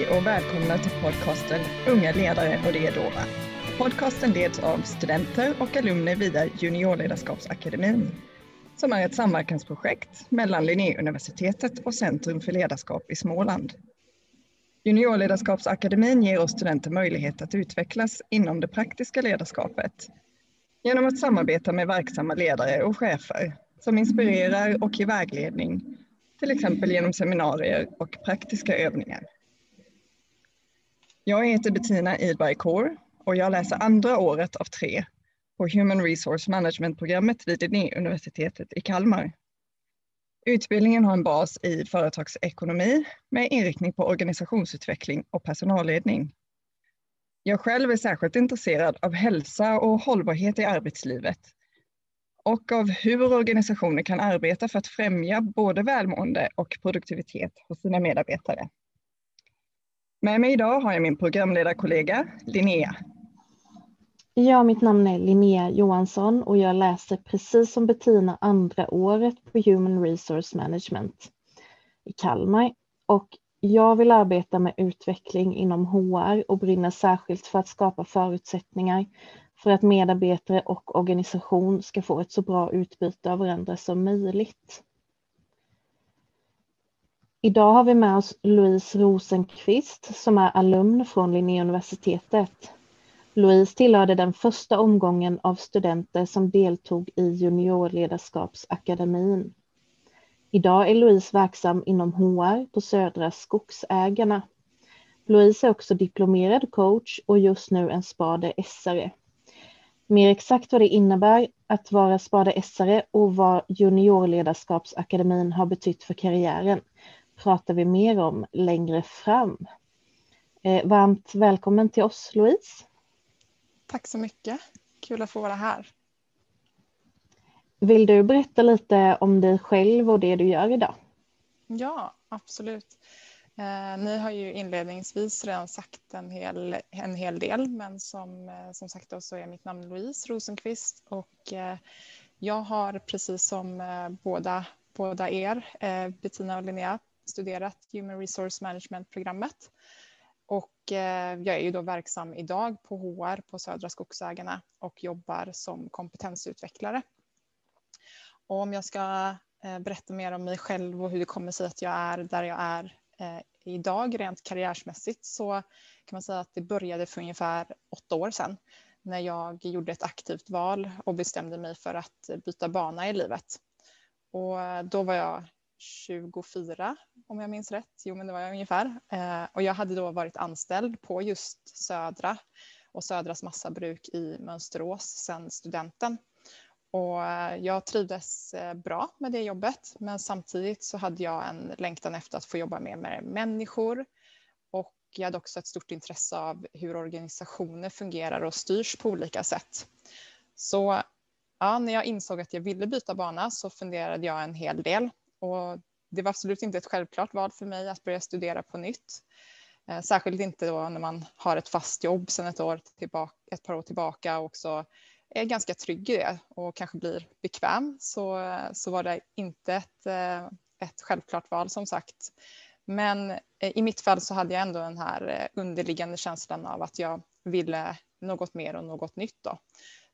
Hej och välkomna till podcasten Unga ledare och det är Dova. Podcasten leds av studenter och alumner via Juniorledarskapsakademin som är ett samverkansprojekt mellan Linnéuniversitetet och Centrum för ledarskap i Småland. Juniorledarskapsakademin ger oss studenter möjlighet att utvecklas inom det praktiska ledarskapet genom att samarbeta med verksamma ledare och chefer som inspirerar och ger vägledning, till exempel genom seminarier och praktiska övningar. Jag heter Bettina Idberg Kår och jag läser andra året av tre på Human Resource Management-programmet vid Linnéuniversitetet i Kalmar. Utbildningen har en bas i företagsekonomi med inriktning på organisationsutveckling och personalledning. Jag själv är särskilt intresserad av hälsa och hållbarhet i arbetslivet och av hur organisationer kan arbeta för att främja både välmående och produktivitet hos sina medarbetare. Med mig idag har jag min programledarkollega Linnea. Ja, mitt namn är Linnea Johansson och jag läser precis som Bettina andra året på Human Resource Management i Kalmar. Och jag vill arbeta med utveckling inom HR och brinner särskilt för att skapa förutsättningar för att medarbetare och organisation ska få ett så bra utbyte av varandra som möjligt. Idag har vi med oss Louise Rosenqvist som är alumn från Linnéuniversitetet. Louise tillhörde den första omgången av studenter som deltog i juniorledarskapsakademin. Idag är Louise verksam inom HR på Södra Skogsägarna. Louise är också diplomerad coach och just nu en SPADE-SRE. Mer exakt vad det innebär att vara SPADE-SRE och vad juniorledarskapsakademin har betytt för karriären pratar vi mer om längre fram. Eh, varmt välkommen till oss Louise. Tack så mycket. Kul att få vara här. Vill du berätta lite om dig själv och det du gör idag? Ja, absolut. Eh, ni har ju inledningsvis redan sagt en hel, en hel del, men som, eh, som sagt då så är mitt namn Louise Rosenqvist och eh, jag har precis som eh, båda, båda er, eh, Bettina och Linnea, studerat Human Resource Management-programmet. Och eh, jag är ju då verksam idag på HR på Södra Skogsägarna och jobbar som kompetensutvecklare. Och om jag ska eh, berätta mer om mig själv och hur det kommer sig att jag är där jag är eh, idag rent karriärsmässigt så kan man säga att det började för ungefär åtta år sedan när jag gjorde ett aktivt val och bestämde mig för att byta bana i livet. Och då var jag 24 om jag minns rätt. Jo, men det var jag ungefär. Eh, och jag hade då varit anställd på just Södra och Södras massabruk i Mönsterås sedan studenten. Och eh, jag trivdes eh, bra med det jobbet, men samtidigt så hade jag en längtan efter att få jobba mer med människor. Och jag hade också ett stort intresse av hur organisationer fungerar och styrs på olika sätt. Så ja, när jag insåg att jag ville byta bana så funderade jag en hel del och det var absolut inte ett självklart val för mig att börja studera på nytt. Eh, särskilt inte då när man har ett fast jobb sedan ett, år tillbaka, ett par år tillbaka och också är ganska trygg i det och kanske blir bekväm så, eh, så var det inte ett, eh, ett självklart val som sagt. Men i mitt fall så hade jag ändå den här underliggande känslan av att jag ville något mer och något nytt. Då.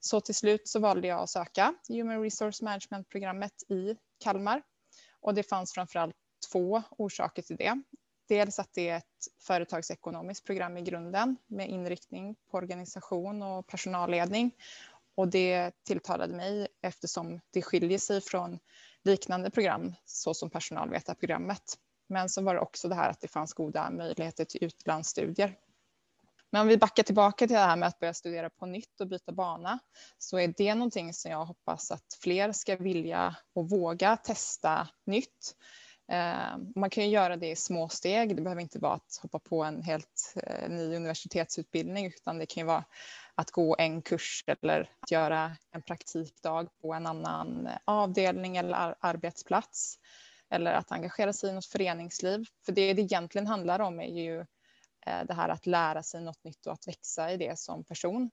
Så till slut så valde jag att söka Human Resource Management-programmet i Kalmar och det fanns framförallt två orsaker till det. Dels att det är ett företagsekonomiskt program i grunden med inriktning på organisation och personalledning. Och det tilltalade mig eftersom det skiljer sig från liknande program såsom personalvetarprogrammet. Men så var det också det här att det fanns goda möjligheter till utlandsstudier. Men om vi backar tillbaka till det här med att börja studera på nytt och byta bana så är det någonting som jag hoppas att fler ska vilja och våga testa nytt. Ehm, man kan ju göra det i små steg. Det behöver inte vara att hoppa på en helt eh, ny universitetsutbildning utan det kan ju vara att gå en kurs eller att göra en praktikdag på en annan eh, avdelning eller arbetsplats eller att engagera sig i något föreningsliv. För det det egentligen handlar om är ju Eh, det här att lära sig något nytt och att växa i det som person.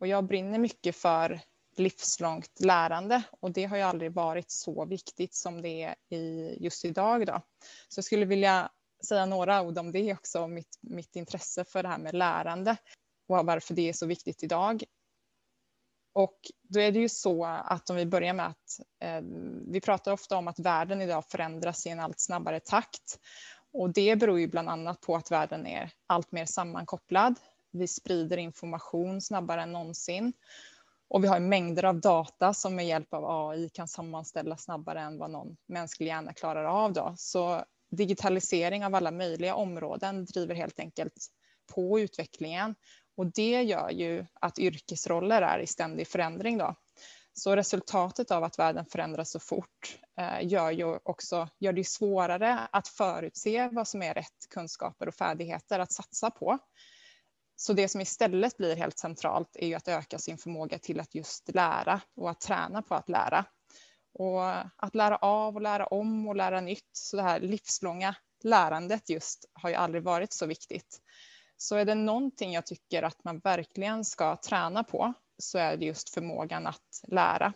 Och jag brinner mycket för livslångt lärande och det har ju aldrig varit så viktigt som det är i just idag. Då. Så jag skulle vilja säga några ord om det också, mitt, mitt intresse för det här med lärande och varför det är så viktigt idag. Och då är det ju så att om vi börjar med att eh, vi pratar ofta om att världen idag förändras i en allt snabbare takt. Och det beror ju bland annat på att världen är allt mer sammankopplad. Vi sprider information snabbare än någonsin. Och vi har mängder av data som med hjälp av AI kan sammanställa snabbare än vad någon mänsklig hjärna klarar av. Då. Så digitalisering av alla möjliga områden driver helt enkelt på utvecklingen. Och det gör ju att yrkesroller är i ständig förändring. Då. Så resultatet av att världen förändras så fort eh, gör ju också gör det svårare att förutse vad som är rätt kunskaper och färdigheter att satsa på. Så det som istället blir helt centralt är ju att öka sin förmåga till att just lära och att träna på att lära. Och att lära av och lära om och lära nytt. Så det här livslånga lärandet just har ju aldrig varit så viktigt. Så är det någonting jag tycker att man verkligen ska träna på så är det just förmågan att lära.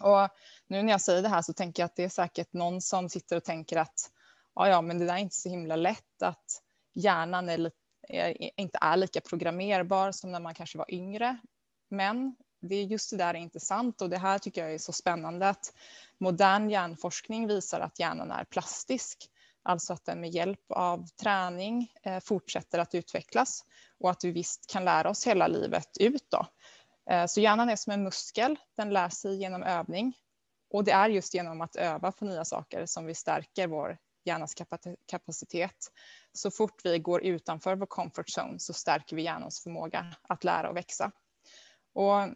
Och nu när jag säger det här så tänker jag att det är säkert någon som sitter och tänker att ja, ja, men det där är inte så himla lätt att hjärnan är lite, är, inte är lika programmerbar som när man kanske var yngre. Men det är just det där är intressant och det här tycker jag är så spännande att modern hjärnforskning visar att hjärnan är plastisk. Alltså att den med hjälp av träning eh, fortsätter att utvecklas och att vi visst kan lära oss hela livet ut. Då. Eh, så hjärnan är som en muskel, den lär sig genom övning. Och det är just genom att öva på nya saker som vi stärker vår hjärnas kapacitet. Så fort vi går utanför vår comfort zone så stärker vi hjärnans förmåga att lära och växa. Och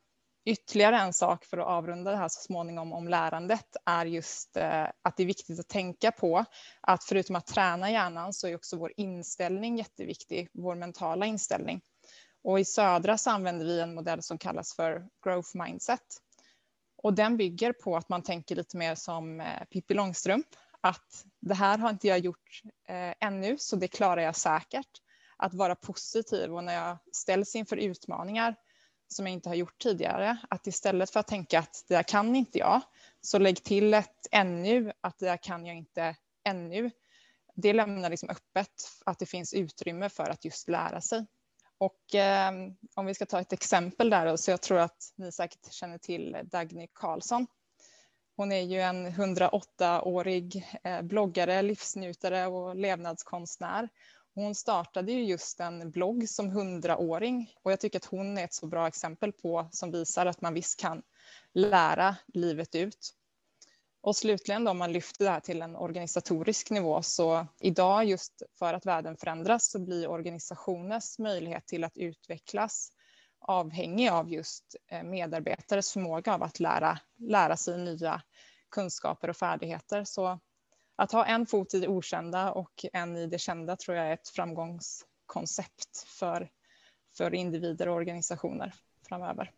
Ytterligare en sak för att avrunda det här så småningom om lärandet är just eh, att det är viktigt att tänka på att förutom att träna hjärnan så är också vår inställning jätteviktig, vår mentala inställning. Och i Södra så använder vi en modell som kallas för growth mindset. Och den bygger på att man tänker lite mer som eh, Pippi Långstrump, att det här har inte jag gjort eh, ännu, så det klarar jag säkert. Att vara positiv och när jag ställs inför utmaningar som jag inte har gjort tidigare. Att istället för att tänka att det där kan inte jag, så lägg till ett ännu, att det där kan jag inte ännu. Det lämnar liksom öppet att det finns utrymme för att just lära sig. Och eh, om vi ska ta ett exempel där, då, så jag tror att ni säkert känner till Dagny Karlsson. Hon är ju en 108-årig eh, bloggare, livsnjutare och levnadskonstnär. Hon startade ju just en blogg som 100-åring och jag tycker att hon är ett så bra exempel på som visar att man visst kan lära livet ut. Och slutligen då om man lyfter det här till en organisatorisk nivå så idag just för att världen förändras så blir organisationers möjlighet till att utvecklas avhängig av just eh, medarbetares förmåga av att lära, lära sig nya kunskaper och färdigheter. Så att ha en fot i det okända och en i det kända tror jag är ett framgångskoncept för, för individer och organisationer framöver.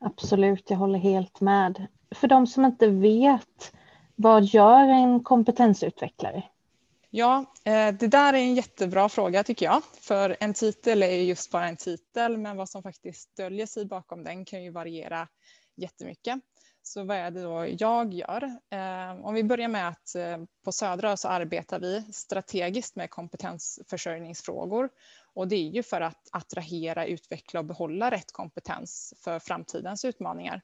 Absolut, jag håller helt med. För de som inte vet, vad gör en kompetensutvecklare? Ja, eh, det där är en jättebra fråga tycker jag. För en titel är just bara en titel, men vad som faktiskt döljer sig bakom den kan ju variera jättemycket. Så vad är det då jag gör? Eh, om vi börjar med att eh, på Södra så arbetar vi strategiskt med kompetensförsörjningsfrågor. Och det är ju för att attrahera, utveckla och behålla rätt kompetens för framtidens utmaningar.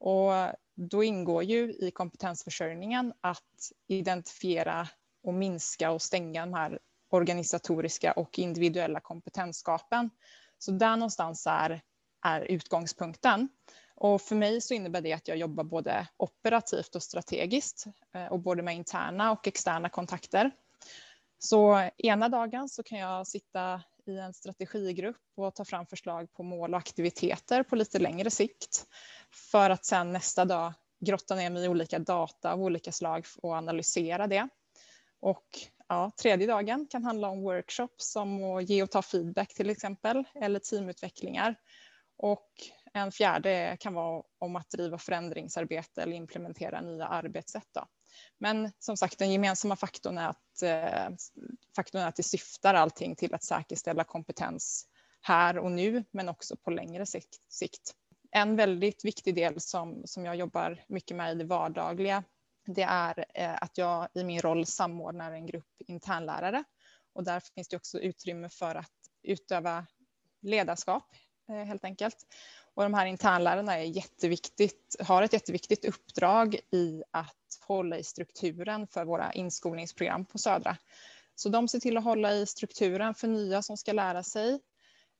Och då ingår ju i kompetensförsörjningen att identifiera och minska och stänga de här organisatoriska och individuella kompetensskapen. Så där någonstans är, är utgångspunkten. Och för mig så innebär det att jag jobbar både operativt och strategiskt eh, och både med interna och externa kontakter. Så ena dagen så kan jag sitta i en strategigrupp och ta fram förslag på mål och aktiviteter på lite längre sikt för att sen nästa dag grotta ner mig i olika data av olika slag och analysera det. Och ja, tredje dagen kan handla om workshops som att ge och ta feedback till exempel eller teamutvecklingar. Och en fjärde kan vara om att driva förändringsarbete eller implementera nya arbetssätt. Då. Men som sagt, den gemensamma faktorn är, att, eh, faktorn är att det syftar allting till att säkerställa kompetens här och nu, men också på längre sikt. En väldigt viktig del som, som jag jobbar mycket med i det vardagliga, det är eh, att jag i min roll samordnar en grupp internlärare och där finns det också utrymme för att utöva ledarskap eh, helt enkelt. Och de här internlärarna är jätteviktigt, har ett jätteviktigt uppdrag i att hålla i strukturen för våra inskolningsprogram på Södra. Så de ser till att hålla i strukturen för nya som ska lära sig.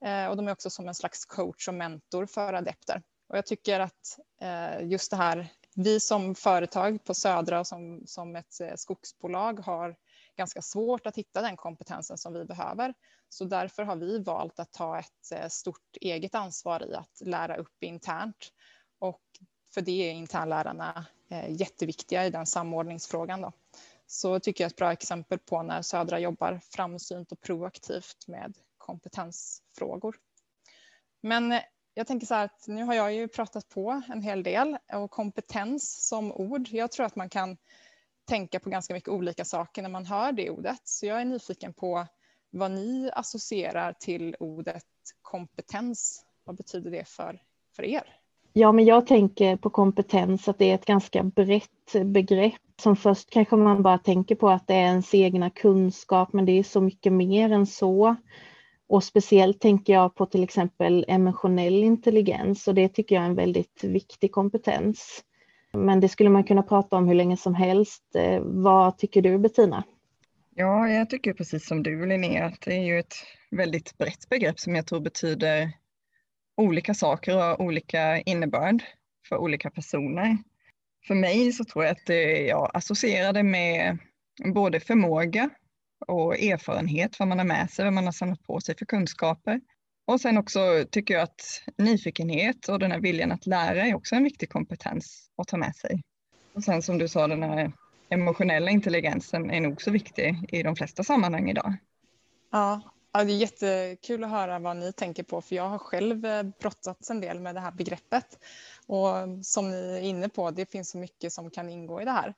Eh, och de är också som en slags coach och mentor för adepter. Och jag tycker att eh, just det här, vi som företag på Södra och som, som ett eh, skogsbolag har ganska svårt att hitta den kompetensen som vi behöver. Så därför har vi valt att ta ett stort eget ansvar i att lära upp internt. Och för det är internlärarna eh, jätteviktiga i den samordningsfrågan. Då så tycker jag är ett bra exempel på när Södra jobbar framsynt och proaktivt med kompetensfrågor. Men eh, jag tänker så här att nu har jag ju pratat på en hel del och kompetens som ord. Jag tror att man kan tänka på ganska mycket olika saker när man hör det ordet. Så jag är nyfiken på vad ni associerar till ordet kompetens. Vad betyder det för, för er? Ja, men jag tänker på kompetens att det är ett ganska brett begrepp som först kanske man bara tänker på att det är ens egna kunskap, men det är så mycket mer än så. Och speciellt tänker jag på till exempel emotionell intelligens och det tycker jag är en väldigt viktig kompetens. Men det skulle man kunna prata om hur länge som helst. Eh, vad tycker du Bettina? Ja, jag tycker precis som du Linnea att det är ju ett väldigt brett begrepp som jag tror betyder olika saker och har olika innebörd för olika personer. För mig så tror jag att jag associerar det med både förmåga och erfarenhet, vad man har med sig, vad man har samlat på sig för kunskaper. Och sen också tycker jag att nyfikenhet och den här viljan att lära är också en viktig kompetens att ta med sig. Och sen som du sa, den här emotionella intelligensen är nog så viktig i de flesta sammanhang idag. Ja, Ja, det är jättekul att höra vad ni tänker på för jag har själv eh, brottats en del med det här begreppet. Och som ni är inne på, det finns så mycket som kan ingå i det här.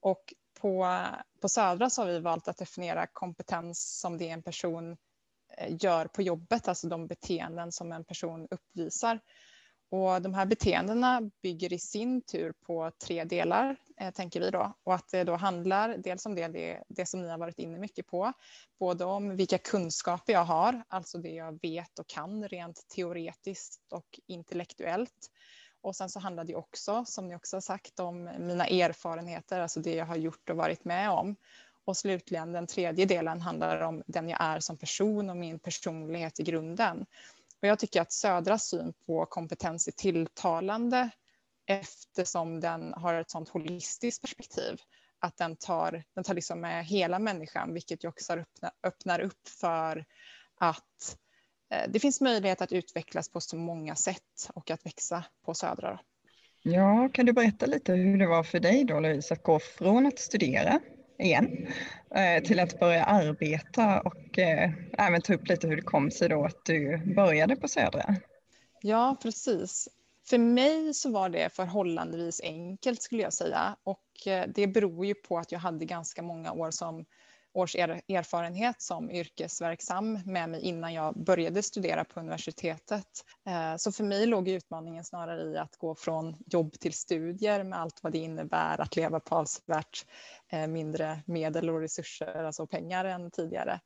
Och på, på Södra så har vi valt att definiera kompetens som det en person eh, gör på jobbet, alltså de beteenden som en person uppvisar. Och de här beteendena bygger i sin tur på tre delar, Eh, tänker vi då. Och att det då handlar dels om det, det, det som ni har varit inne mycket på, både om vilka kunskaper jag har, alltså det jag vet och kan rent teoretiskt och intellektuellt. Och sen så handlar det också, som ni också har sagt, om mina erfarenheter, alltså det jag har gjort och varit med om. Och slutligen den tredje delen handlar om den jag är som person och min personlighet i grunden. Och jag tycker att Södras syn på kompetens är tilltalande eftersom den har ett sånt holistiskt perspektiv. Att den tar, den tar liksom med hela människan, vilket ju också öppnar, öppnar upp för att eh, det finns möjlighet att utvecklas på så många sätt och att växa på Södra. Ja, kan du berätta lite hur det var för dig då Louise att gå från att studera igen eh, till att börja arbeta och eh, även ta upp lite hur det kom sig då att du började på Södra. Ja, precis. För mig så var det förhållandevis enkelt skulle jag säga och eh, det beror ju på att jag hade ganska många år som års erfarenhet som yrkesverksam med mig innan jag började studera på universitetet. Eh, så för mig låg utmaningen snarare i att gå från jobb till studier med allt vad det innebär att leva på avsevärt eh, mindre medel och resurser, alltså pengar än tidigare.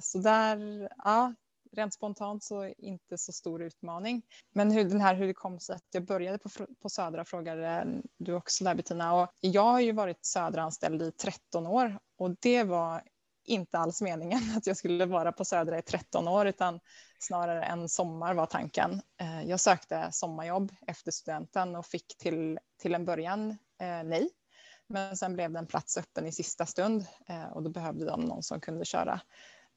Så där, ja, rent spontant så inte så stor utmaning. Men hur, den här, hur det kom sig att jag började på, på Södra frågade du också där Bettina. Och jag har ju varit Södra-anställd i 13 år och det var inte alls meningen att jag skulle vara på Södra i 13 år utan snarare en sommar var tanken. Eh, jag sökte sommarjobb efter studenten och fick till, till en början eh, nej. Men sen blev det en plats öppen i sista stund eh, och då behövde de någon som kunde köra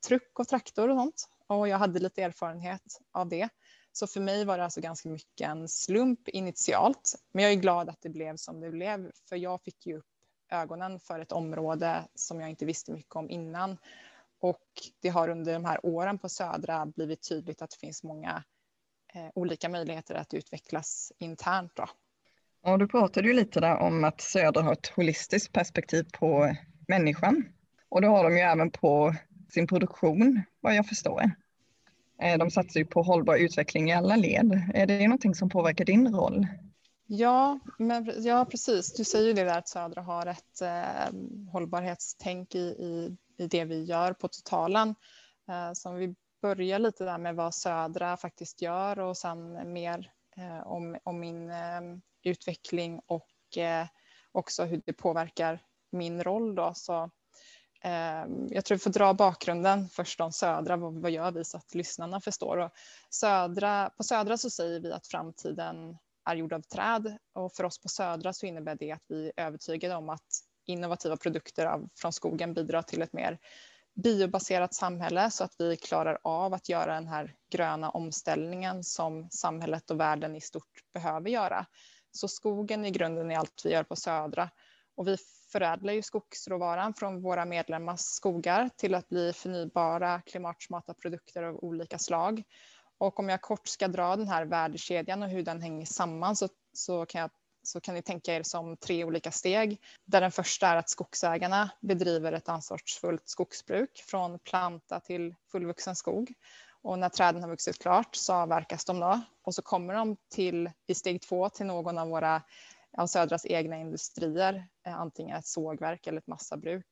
truck och traktor och sånt och jag hade lite erfarenhet av det. Så för mig var det alltså ganska mycket en slump initialt. Men jag är glad att det blev som det blev, för jag fick ju upp ögonen för ett område som jag inte visste mycket om innan. Och det har under de här åren på Södra blivit tydligt att det finns många eh, olika möjligheter att utvecklas internt. Då. Och du pratade ju lite där om att Södra har ett holistiskt perspektiv på människan. Och det har de ju även på sin produktion, vad jag förstår. Eh, de satsar ju på hållbar utveckling i alla led. Är det någonting som påverkar din roll? Ja, men, ja precis. Du säger ju det där att Södra har ett eh, hållbarhetstänk i, i, i det vi gör på totalen. Eh, så om vi börjar lite där med vad Södra faktiskt gör och sen mer eh, om, om min utveckling och också hur det påverkar min roll då. Så Ehm, jag tror vi får dra bakgrunden först om Södra. Vad, vad gör vi så att lyssnarna förstår? Och södra, på Södra så säger vi att framtiden är gjord av träd och för oss på Södra så innebär det att vi är övertygade om att innovativa produkter av, från skogen bidrar till ett mer biobaserat samhälle så att vi klarar av att göra den här gröna omställningen som samhället och världen i stort behöver göra. Så skogen i grunden är allt vi gör på Södra och vi förädlar ju skogsråvaran från våra medlemmars skogar till att bli förnybara klimatsmarta produkter av olika slag. Och om jag kort ska dra den här värdekedjan och hur den hänger samman så, så, kan, jag, så kan ni tänka er som tre olika steg. Där den första är att skogsägarna bedriver ett ansvarsfullt skogsbruk från planta till fullvuxen skog. Och när träden har vuxit klart så avverkas de då och så kommer de till i steg två till någon av våra av Södras egna industrier, eh, antingen ett sågverk eller ett massabruk.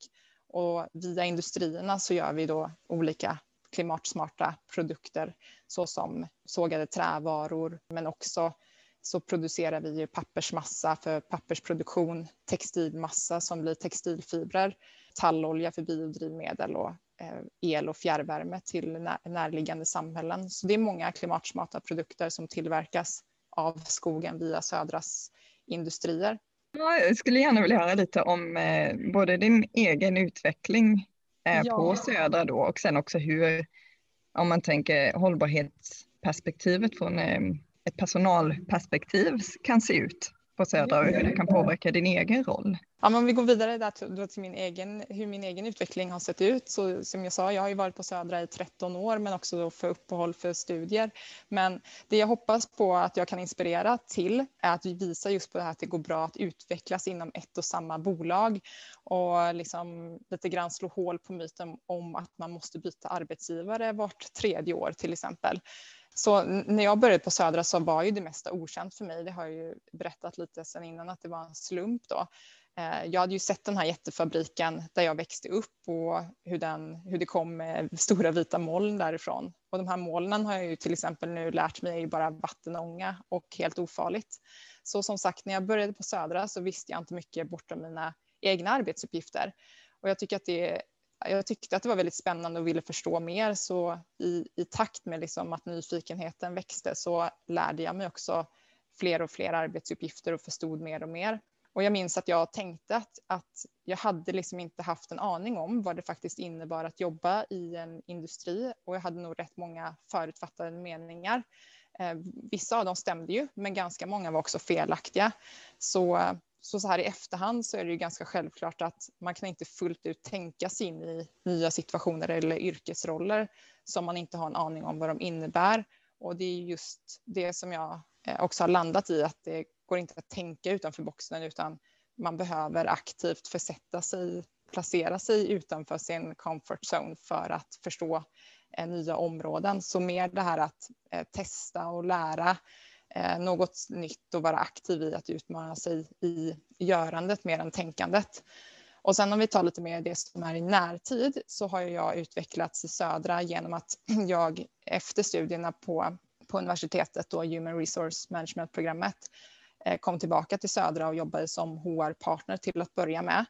Och via industrierna så gör vi då olika klimatsmarta produkter såsom sågade trävaror, men också så producerar vi ju pappersmassa för pappersproduktion, textilmassa som blir textilfibrer, tallolja för biodrivmedel och eh, el och fjärrvärme till närliggande samhällen. Så det är många klimatsmarta produkter som tillverkas av skogen via Södras industrier. jag skulle gärna vilja höra lite om eh, både din egen utveckling eh, ja. på Södra då och sen också hur, om man tänker hållbarhetsperspektivet från eh, ett personalperspektiv kan se ut på Södra och hur det kan påverka din egen roll. Ja, men om vi går vidare där till, till min egen, hur min egen utveckling har sett ut. Så, som jag sa, jag har ju varit på Södra i 13 år, men också för uppehåll för studier. Men det jag hoppas på att jag kan inspirera till är att vi visar just på det här att det går bra att utvecklas inom ett och samma bolag och liksom lite grann slå hål på myten om att man måste byta arbetsgivare vart tredje år till exempel. Så när jag började på Södra så var ju det mesta okänt för mig. Det har jag ju berättat lite sen innan att det var en slump då. Eh, jag hade ju sett den här jättefabriken där jag växte upp och hur, den, hur det kom stora vita moln därifrån. Och de här molnen har jag ju till exempel nu lärt mig är ju bara vattenånga och helt ofarligt. Så som sagt, när jag började på Södra så visste jag inte mycket bortom mina egna arbetsuppgifter. Och jag tycker att det jag tyckte att det var väldigt spännande och ville förstå mer så i, i takt med liksom att nyfikenheten växte så lärde jag mig också fler och fler arbetsuppgifter och förstod mer och mer. Och jag minns att jag tänkte att, att jag hade liksom inte haft en aning om vad det faktiskt innebar att jobba i en industri och jag hade nog rätt många förutfattade meningar. Eh, vissa av dem stämde ju, men ganska många var också felaktiga. Så så, så här i efterhand så är det ju ganska självklart att man kan inte fullt ut tänka sig in i nya situationer eller yrkesroller som man inte har en aning om vad de innebär. Och det är just det som jag eh, också har landat i, att det går inte att tänka utanför boxen utan man behöver aktivt försätta sig, placera sig utanför sin comfort zone för att förstå eh, nya områden. Så mer det här att eh, testa och lära Eh, något nytt och vara aktiv i att utmana sig i görandet mer än tänkandet. Och sen om vi tar lite mer det som är i närtid så har jag utvecklats i Södra genom att jag efter studierna på, på universitetet, då Human Resource Management-programmet, eh, kom tillbaka till Södra och jobbade som HR-partner till att börja med.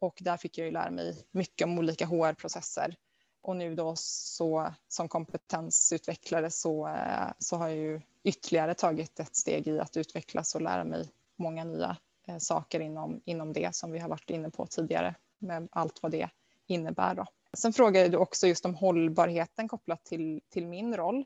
Och där fick jag ju lära mig mycket om olika HR-processer. Och nu då så som kompetensutvecklare så, eh, så har jag ju ytterligare tagit ett steg i att utvecklas och lära mig många nya eh, saker inom, inom det som vi har varit inne på tidigare med allt vad det innebär. Då. Sen frågade du också just om hållbarheten kopplat till, till min roll.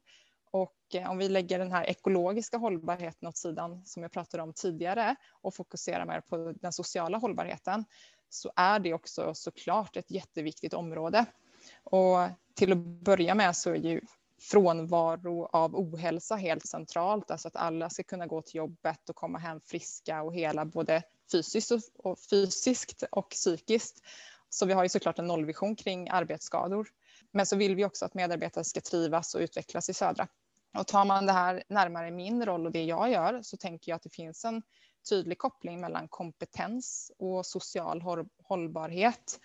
Och eh, om vi lägger den här ekologiska hållbarheten åt sidan som jag pratade om tidigare och fokuserar mer på den sociala hållbarheten så är det också såklart ett jätteviktigt område. Och till att börja med så är ju frånvaro av ohälsa helt centralt, alltså att alla ska kunna gå till jobbet och komma hem friska och hela både fysiskt och, fysiskt och psykiskt. Så vi har ju såklart en nollvision kring arbetsskador. Men så vill vi också att medarbetare ska trivas och utvecklas i Södra. Och tar man det här närmare min roll och det jag gör så tänker jag att det finns en tydlig koppling mellan kompetens och social hållbarhet.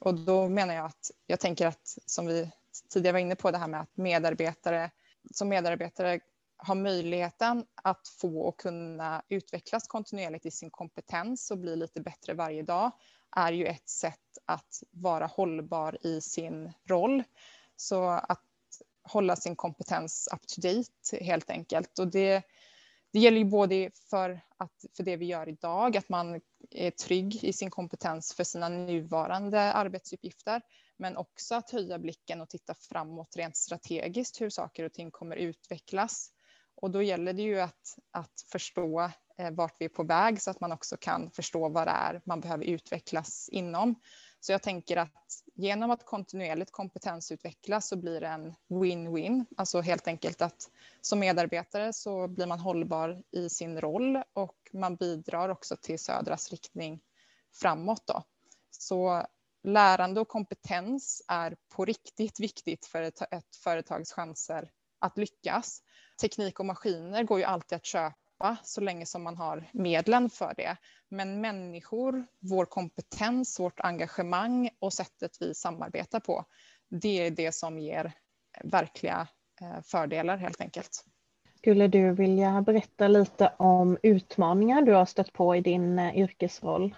Och då menar jag att jag tänker att som vi tidigare var inne på det här med att medarbetare som medarbetare har möjligheten att få och kunna utvecklas kontinuerligt i sin kompetens och bli lite bättre varje dag är ju ett sätt att vara hållbar i sin roll. Så att hålla sin kompetens up to date helt enkelt. Och det, det gäller ju både för, att, för det vi gör idag, att man är trygg i sin kompetens för sina nuvarande arbetsuppgifter, men också att höja blicken och titta framåt rent strategiskt hur saker och ting kommer utvecklas. Och då gäller det ju att, att förstå eh, vart vi är på väg så att man också kan förstå vad det är man behöver utvecklas inom. Så jag tänker att genom att kontinuerligt kompetensutvecklas så blir det en win-win. Alltså helt enkelt att som medarbetare så blir man hållbar i sin roll och man bidrar också till Södras riktning framåt. Då. Så lärande och kompetens är på riktigt viktigt för ett, ett företags chanser att lyckas. Teknik och maskiner går ju alltid att köpa så länge som man har medlen för det. Men människor, vår kompetens, vårt engagemang och sättet vi samarbetar på, det är det som ger verkliga eh, fördelar helt enkelt. Skulle du vilja berätta lite om utmaningar du har stött på i din eh, yrkesroll?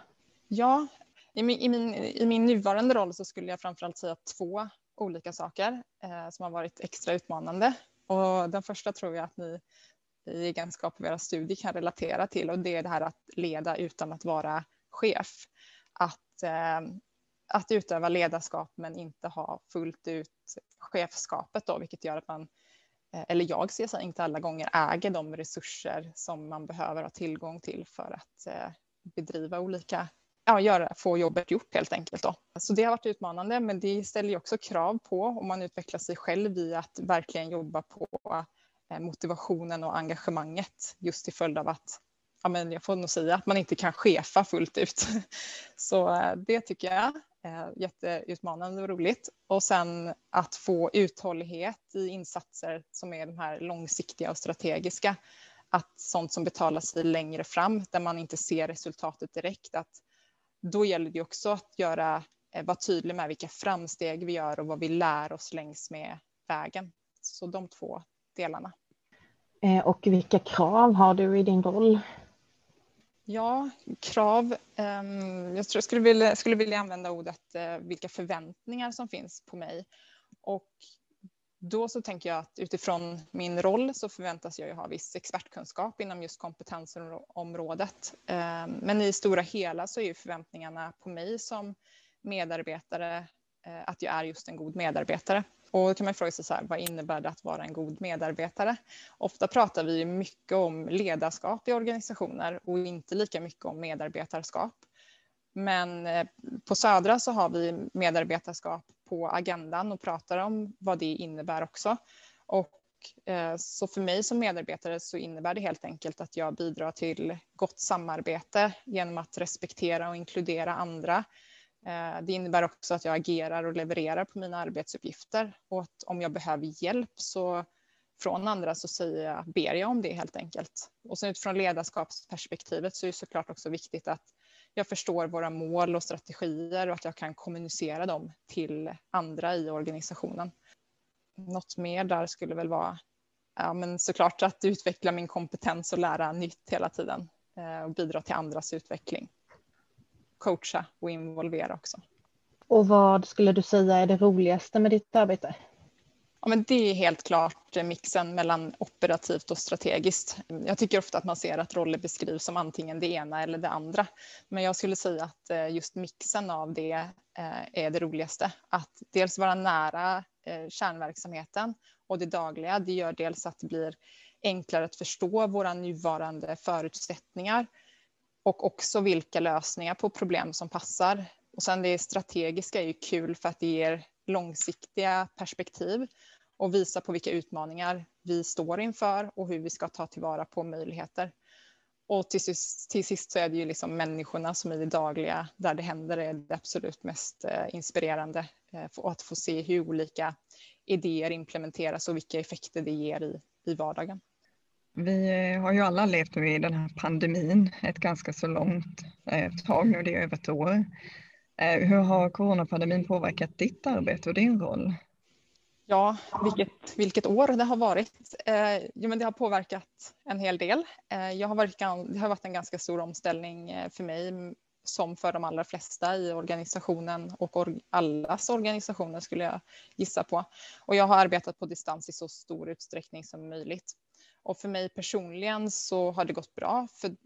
Ja, i min, i min, i min nuvarande roll så skulle jag framförallt säga två olika saker eh, som har varit extra utmanande. Och den första tror jag att ni i egenskap av era studier kan relatera till och det är det här att leda utan att vara chef. Att, eh, att utöva ledarskap men inte ha fullt ut chefskapet då, vilket gör att man, eh, eller jag ser sig inte alla gånger äger de resurser som man behöver ha tillgång till för att eh, bedriva olika ja, göra, få jobbet gjort helt enkelt. Då. Så det har varit utmanande, men det ställer ju också krav på om man utvecklar sig själv i att verkligen jobba på eh, motivationen och engagemanget just till följd av att ja, men jag får nog säga att man inte kan chefa fullt ut. Så eh, det tycker jag är jätteutmanande och roligt. Och sen att få uthållighet i insatser som är de här långsiktiga och strategiska. Att sånt som betalar sig längre fram där man inte ser resultatet direkt. Att då gäller det också att göra, eh, vara tydlig med vilka framsteg vi gör och vad vi lär oss längs med vägen. Så de två delarna. Eh, och vilka krav har du i din roll? Ja, krav. Ehm, jag tror jag skulle vilja, skulle vilja använda ordet eh, vilka förväntningar som finns på mig. Och då så tänker jag att utifrån min roll så förväntas jag ju ha viss expertkunskap inom just kompetensområdet. Ehm, men i stora hela så är ju förväntningarna på mig som medarbetare eh, att jag är just en god medarbetare. Och då kan man fråga sig så här, vad innebär det att vara en god medarbetare? Ofta pratar vi mycket om ledarskap i organisationer och inte lika mycket om medarbetarskap. Men eh, på Södra så har vi medarbetarskap på agendan och pratar om vad det innebär också. Och eh, så för mig som medarbetare så innebär det helt enkelt att jag bidrar till gott samarbete genom att respektera och inkludera andra. Eh, det innebär också att jag agerar och levererar på mina arbetsuppgifter och att om jag behöver hjälp så från andra så säger jag, ber jag om det helt enkelt. Och sen utifrån ledarskapsperspektivet så är det såklart också viktigt att jag förstår våra mål och strategier och att jag kan kommunicera dem till andra i organisationen. Något mer där skulle väl vara ja, men såklart att utveckla min kompetens och lära nytt hela tiden eh, och bidra till andras utveckling. Coacha och involvera också. Och vad skulle du säga är det roligaste med ditt arbete? Ja, men det är helt klart eh, mixen mellan operativt och strategiskt. Jag tycker ofta att man ser att roller beskrivs som antingen det ena eller det andra. Men jag skulle säga att eh, just mixen av det eh, är det roligaste. Att dels vara nära kärnverksamheten och det dagliga. Det gör dels att det blir enklare att förstå våra nuvarande förutsättningar och också vilka lösningar på problem som passar. Och sen det strategiska är ju kul för att det ger långsiktiga perspektiv och visa på vilka utmaningar vi står inför och hur vi ska ta tillvara på möjligheter. Och till sist, till sist så är det ju liksom människorna som i det dagliga, där det händer, är det absolut mest eh, inspirerande. Eh, och att få se hur olika idéer implementeras och vilka effekter det ger i, i vardagen. Vi eh, har ju alla levt i den här pandemin ett ganska så långt tag nu, det är över ett år. Eh, hur har coronapandemin påverkat ditt arbete och din roll? Ja, vilket, vilket år det har varit. Eh, jo, men det har påverkat en hel del. Eh, jag har varit, det har varit en ganska stor omställning eh, för mig som för de allra flesta i organisationen och or allas organisationer skulle jag gissa på. Och jag har arbetat på distans i så stor utsträckning som möjligt. Och för mig personligen så har det gått bra. För,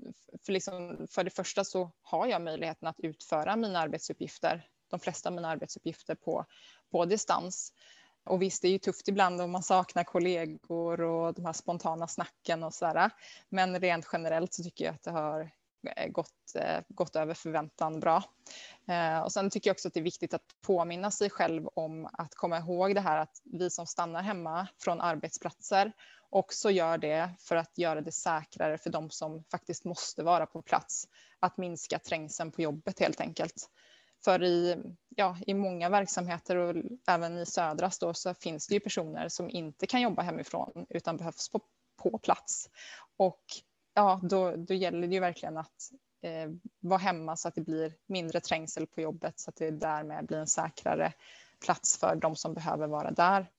för, liksom, för det första så har jag möjligheten att utföra mina arbetsuppgifter, de flesta av mina arbetsuppgifter på, på distans. Och visst, det är ju tufft ibland om man saknar kollegor och de här spontana snacken och sådär. Men rent generellt så tycker jag att det har eh, gått, eh, gått över förväntan bra. Eh, och sen tycker jag också att det är viktigt att påminna sig själv om att komma ihåg det här att vi som stannar hemma från arbetsplatser också gör det för att göra det säkrare för de som faktiskt måste vara på plats. Att minska trängseln på jobbet helt enkelt. För i, ja, i många verksamheter och även i Södras då, så finns det ju personer som inte kan jobba hemifrån utan behövs på, på plats. Och ja, då, då gäller det ju verkligen att eh, vara hemma så att det blir mindre trängsel på jobbet så att det därmed blir en säkrare plats för de som behöver vara där.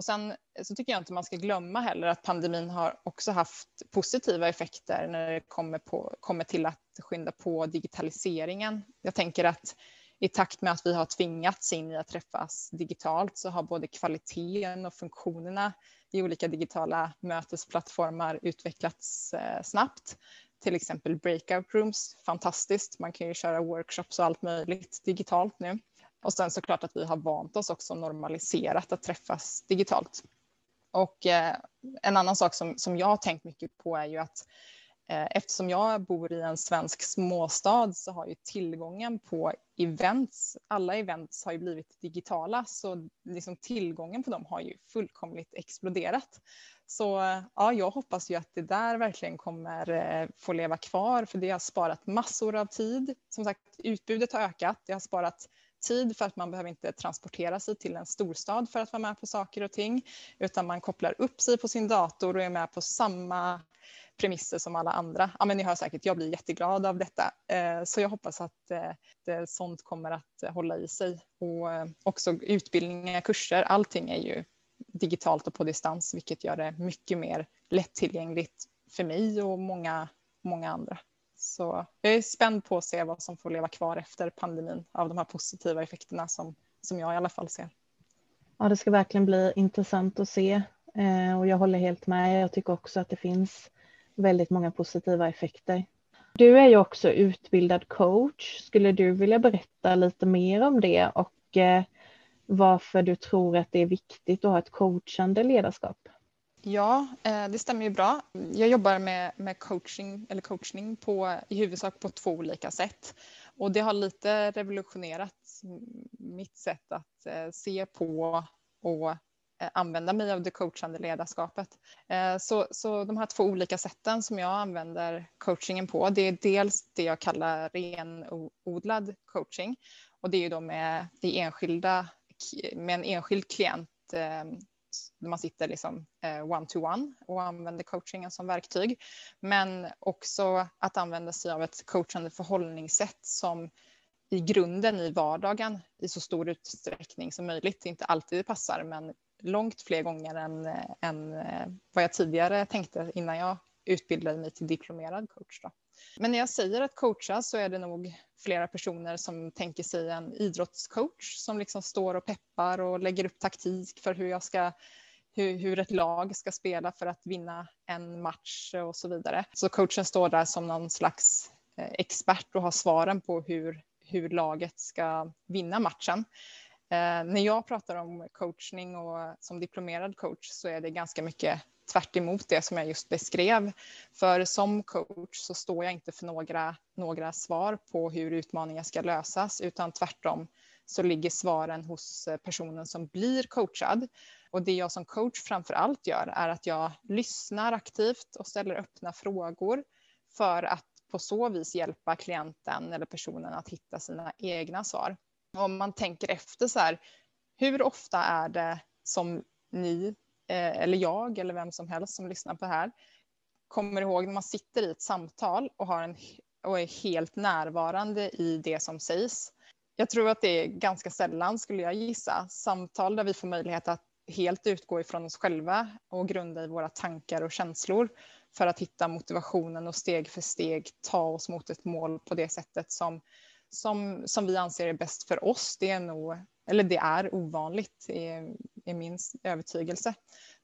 Och sen eh, så tycker jag inte man ska glömma heller att pandemin har också haft positiva effekter när det kommer, på, kommer till att skynda på digitaliseringen. Jag tänker att i takt med att vi har tvingats in i att träffas digitalt så har både kvaliteten och funktionerna i olika digitala mötesplattformar utvecklats eh, snabbt. Till exempel breakout rooms, fantastiskt. Man kan ju köra workshops och allt möjligt digitalt nu. Och sen såklart att vi har vant oss också normaliserat att träffas digitalt. Och eh, en annan sak som, som jag har tänkt mycket på är ju att eh, eftersom jag bor i en svensk småstad så har ju tillgången på events, alla events har ju blivit digitala så liksom tillgången på dem har ju fullkomligt exploderat. Så ja, jag hoppas ju att det där verkligen kommer eh, få leva kvar för det har sparat massor av tid. Som sagt, utbudet har ökat, det har sparat tid för att man behöver inte transportera sig till en storstad för att vara med på saker och ting, utan man kopplar upp sig på sin dator och är med på samma premisser som alla andra. Ja, men ni hör säkert, jag blir jätteglad av detta. Eh, så jag hoppas att eh, sånt kommer att hålla i sig. Och eh, också utbildningar, kurser, allting är ju digitalt och på distans, vilket gör det mycket mer lättillgängligt för mig och många, många andra. Så jag är spänd på att se vad som får leva kvar efter pandemin av de här positiva effekterna som, som jag i alla fall ser. Ja, det ska verkligen bli intressant att se eh, och jag håller helt med. Jag tycker också att det finns väldigt många positiva effekter. Du är ju också utbildad coach. Skulle du vilja berätta lite mer om det och eh, varför du tror att det är viktigt att ha ett coachande ledarskap? Ja, eh, det stämmer ju bra. Jag jobbar med, med coaching, eller coachning på, i huvudsak på två olika sätt. Och det har lite revolutionerat mitt sätt att eh, se på och eh, använda mig av det coachande ledarskapet. Så, så de här två olika sätten som jag använder coachingen på, det är dels det jag kallar renodlad coaching och det är ju då med, det enskilda, med en enskild klient när man sitter liksom eh, one-to-one -one och använder coachingen som verktyg. Men också att använda sig av ett coachande förhållningssätt som i grunden i vardagen i så stor utsträckning som möjligt. Inte alltid det passar, men långt fler gånger än, eh, än eh, vad jag tidigare tänkte innan jag utbildade mig till diplomerad coach. Då. Men när jag säger att coacha så är det nog flera personer som tänker sig en idrottscoach som liksom står och peppar och lägger upp taktik för hur jag ska hur, hur, ett lag ska spela för att vinna en match och så vidare. Så coachen står där som någon slags eh, expert och har svaren på hur, hur laget ska vinna matchen. Eh, när jag pratar om coachning och som diplomerad coach så är det ganska mycket tvärt det som jag just beskrev. För som coach så står jag inte för några, några svar på hur utmaningar ska lösas utan tvärtom så ligger svaren hos personen som blir coachad. Och det jag som coach framför allt gör är att jag lyssnar aktivt och ställer öppna frågor för att på så vis hjälpa klienten eller personen att hitta sina egna svar. Om man tänker efter så här, hur ofta är det som ni Eh, eller jag eller vem som helst som lyssnar på det här kommer ihåg när man sitter i ett samtal och, har en, och är helt närvarande i det som sägs. Jag tror att det är ganska sällan, skulle jag gissa, samtal där vi får möjlighet att helt utgå ifrån oss själva och grunda i våra tankar och känslor för att hitta motivationen och steg för steg ta oss mot ett mål på det sättet som, som, som vi anser är bäst för oss. Det är nog, eller det är ovanligt är min övertygelse.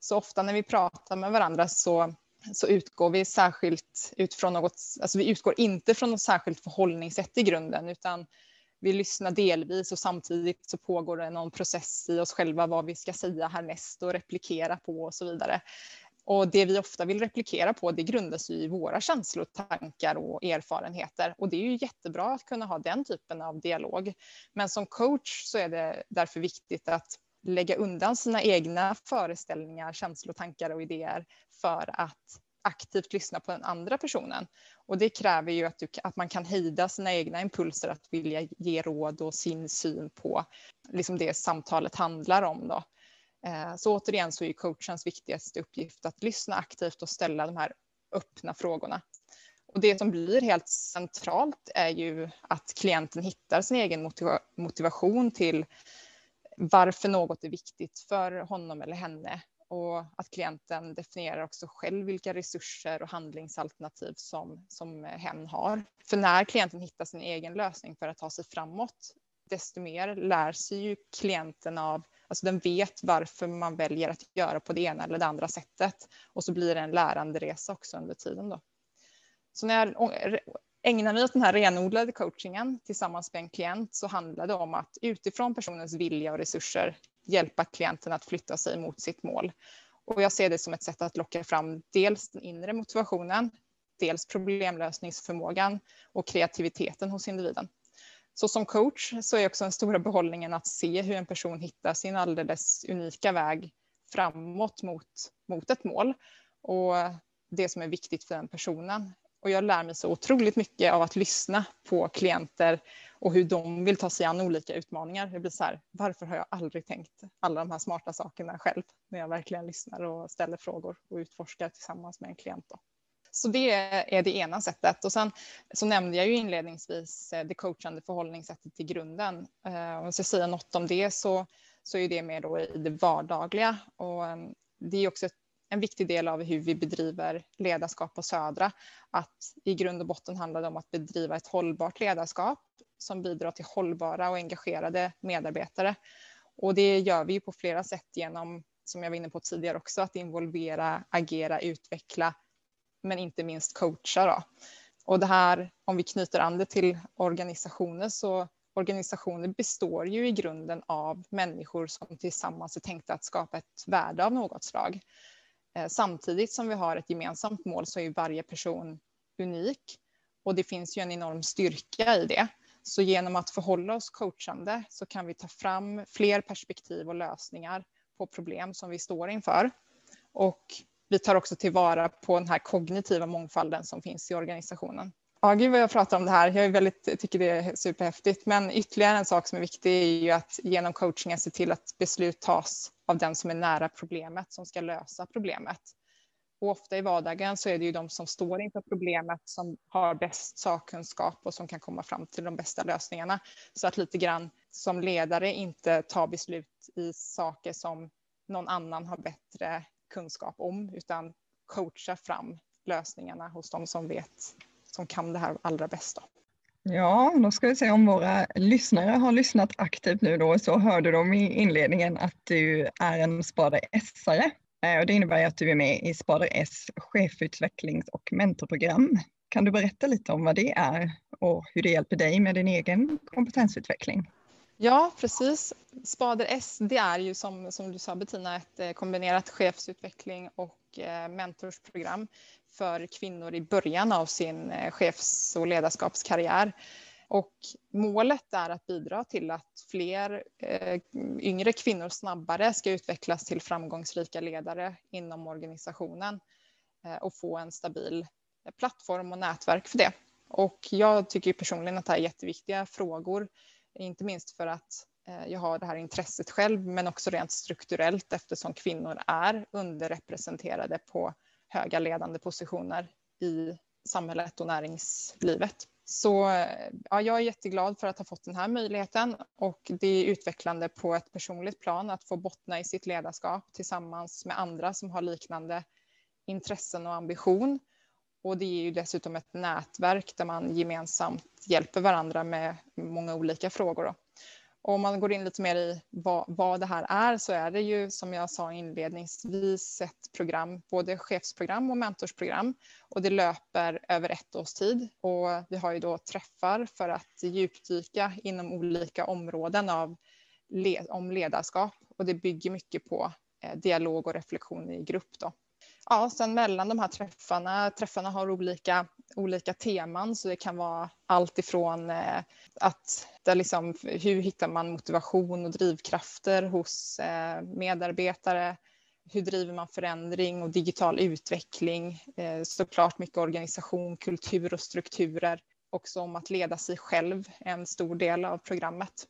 Så ofta när vi pratar med varandra så, så utgår vi särskilt utifrån något, alltså vi utgår inte från något särskilt förhållningssätt i grunden utan vi lyssnar delvis och samtidigt så pågår det någon process i oss själva vad vi ska säga härnäst och replikera på och så vidare. Och det vi ofta vill replikera på det grundas ju i våra känslor, tankar och erfarenheter. Och det är ju jättebra att kunna ha den typen av dialog. Men som coach så är det därför viktigt att lägga undan sina egna föreställningar, känslor, tankar och idéer för att aktivt lyssna på den andra personen. Och det kräver ju att, du, att man kan hejda sina egna impulser att vilja ge råd och sin syn på liksom det samtalet handlar om. Då. Eh, så återigen så är coachens viktigaste uppgift att lyssna aktivt och ställa de här öppna frågorna. Och det som blir helt centralt är ju att klienten hittar sin egen motivation till varför något är viktigt för honom eller henne och att klienten definierar också själv vilka resurser och handlingsalternativ som, som hen har. För när klienten hittar sin egen lösning för att ta sig framåt, desto mer lär sig ju klienten av Alltså den vet varför man väljer att göra på det ena eller det andra sättet. Och så blir det en läranderesa också under tiden. Då. Så när ägnar vi åt den här renodlade coachingen tillsammans med en klient så handlar det om att utifrån personens vilja och resurser hjälpa klienten att flytta sig mot sitt mål. Och jag ser det som ett sätt att locka fram dels den inre motivationen, dels problemlösningsförmågan och kreativiteten hos individen. Så som coach så är också den stora behållningen att se hur en person hittar sin alldeles unika väg framåt mot, mot ett mål och det som är viktigt för den personen. Och jag lär mig så otroligt mycket av att lyssna på klienter och hur de vill ta sig an olika utmaningar. Jag blir så här, varför har jag aldrig tänkt alla de här smarta sakerna själv när jag verkligen lyssnar och ställer frågor och utforskar tillsammans med en klient. Då. Så det är det ena sättet. Och sen så nämnde jag ju inledningsvis eh, det coachande förhållningssättet till grunden. Eh, om jag ska säga något om det så, så är det mer då i det vardagliga. Och eh, det är också ett en viktig del av hur vi bedriver ledarskap på Södra. Att i grund och botten handlar det om att bedriva ett hållbart ledarskap som bidrar till hållbara och engagerade medarbetare. Och det gör vi på flera sätt genom, som jag var inne på tidigare också, att involvera, agera, utveckla men inte minst coacha. Då. Och det här, om vi knyter an det till organisationer, så organisationer består ju i grunden av människor som tillsammans är tänkta att skapa ett värde av något slag. Eh, samtidigt som vi har ett gemensamt mål så är varje person unik och det finns ju en enorm styrka i det. Så genom att förhålla oss coachande så kan vi ta fram fler perspektiv och lösningar på problem som vi står inför. Och vi tar också tillvara på den här kognitiva mångfalden som finns i organisationen. Ja, gud vad jag pratar om det här. Jag är väldigt, tycker det är superhäftigt. Men ytterligare en sak som är viktig är ju att genom coachingen se till att beslut tas av den som är nära problemet, som ska lösa problemet. Och ofta i vardagen så är det ju de som står inför problemet som har bäst sakkunskap och som kan komma fram till de bästa lösningarna. Så att lite grann som ledare inte ta beslut i saker som någon annan har bättre kunskap om, utan coacha fram lösningarna hos de som vet, som kan det här allra bästa. Ja, då ska vi se om våra lyssnare har lyssnat aktivt nu då, så hörde de i inledningen att du är en Spader S-are. Eh, det innebär att du är med i Spader S chefutvecklings och mentorprogram. Kan du berätta lite om vad det är och hur det hjälper dig med din egen kompetensutveckling? Ja, precis. Spader S, det är ju som, som du sa Bettina, ett eh, kombinerat chefsutveckling och eh, mentorsprogram för kvinnor i början av sin eh, chefs och ledarskapskarriär. Och målet är att bidra till att fler eh, yngre kvinnor snabbare ska utvecklas till framgångsrika ledare inom organisationen eh, och få en stabil plattform och nätverk för det. Och jag tycker personligen att det här är jätteviktiga frågor inte minst för att eh, jag har det här intresset själv, men också rent strukturellt eftersom kvinnor är underrepresenterade på höga ledande positioner i samhället och näringslivet. Så ja, jag är jätteglad för att ha fått den här möjligheten och det är utvecklande på ett personligt plan att få bottna i sitt ledarskap tillsammans med andra som har liknande intressen och ambition. Och det är ju dessutom ett nätverk där man gemensamt hjälper varandra med många olika frågor. Då. Och om man går in lite mer i vad, vad, det här är så är det ju som jag sa inledningsvis ett program, både chefsprogram och mentorsprogram. Och det löper över ett års tid och vi har ju då träffar för att djupdyka inom olika områden av om ledarskap och det bygger mycket på eh, dialog och reflektion i grupp. Då ja, sen mellan de här träffarna, träffarna har olika, olika teman så det kan vara allt ifrån eh, att det liksom, hur hittar man motivation och drivkrafter hos eh, medarbetare? Hur driver man förändring och digital utveckling? Eh, såklart mycket organisation, kultur och strukturer. Också om att leda sig själv, en stor del av programmet.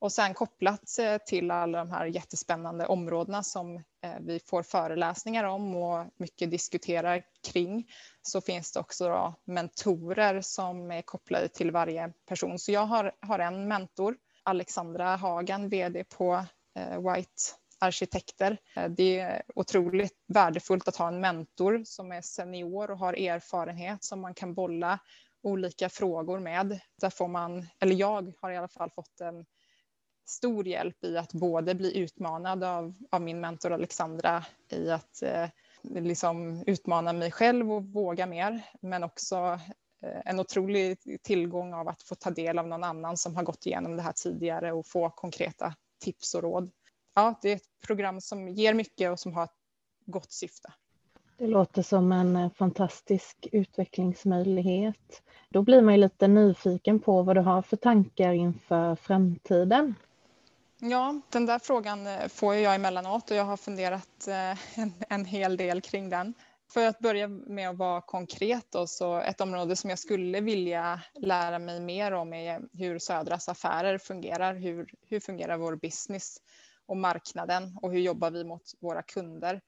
Och sen kopplat eh, till alla de här jättespännande områdena som eh, vi får föreläsningar om och mycket diskuterar kring så finns det också mentorer som är kopplade till varje person. Så jag har, har en mentor, Alexandra Hagen, vd på eh, White arkitekter. Det är otroligt värdefullt att ha en mentor som är senior och har erfarenhet som man kan bolla olika frågor med. Där får man, eller jag har i alla fall fått en stor hjälp i att både bli utmanad av, av min mentor Alexandra i att eh, liksom utmana mig själv och våga mer, men också eh, en otrolig tillgång av att få ta del av någon annan som har gått igenom det här tidigare och få konkreta tips och råd. Ja, det är ett program som ger mycket och som har ett gott syfte. Det låter som en eh, fantastisk utvecklingsmöjlighet. Då blir man ju lite nyfiken på vad du har för tankar inför framtiden. Ja, den där frågan eh, får jag emellanåt och jag har funderat eh, en, en hel del kring den. För att börja med att vara konkret då, så ett område som jag skulle vilja lära mig mer om är hur Södras affärer fungerar. Hur, hur fungerar vår business och marknaden och hur jobbar vi mot våra kunder?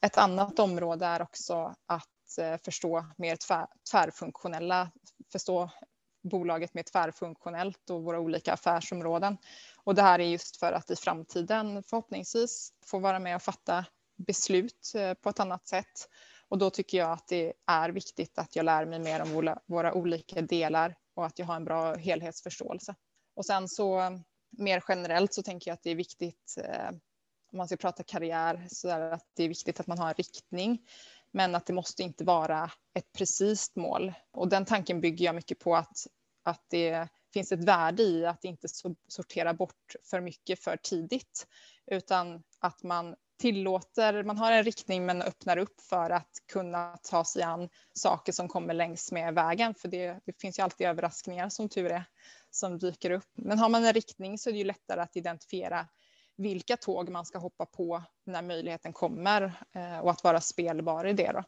Ett annat område är också att eh, förstå mer tvär, tvärfunktionella, förstå bolaget mer tvärfunktionellt och våra olika affärsområden. Och det här är just för att i framtiden förhoppningsvis få vara med och fatta beslut eh, på ett annat sätt. Och då tycker jag att det är viktigt att jag lär mig mer om våra, olika delar och att jag har en bra helhetsförståelse. Och sen så eh, mer generellt så tänker jag att det är viktigt eh, om man ska prata karriär så är det att det är viktigt att man har en riktning men att det måste inte vara ett precis mål. Och den tanken bygger jag mycket på att, att det finns ett värde i att inte sortera bort för mycket för tidigt, utan att man tillåter, man har en riktning men öppnar upp för att kunna ta sig an saker som kommer längs med vägen, för det, det finns ju alltid överraskningar som tur är som dyker upp. Men har man en riktning så är det ju lättare att identifiera vilka tåg man ska hoppa på när möjligheten kommer eh, och att vara spelbar i det. Då.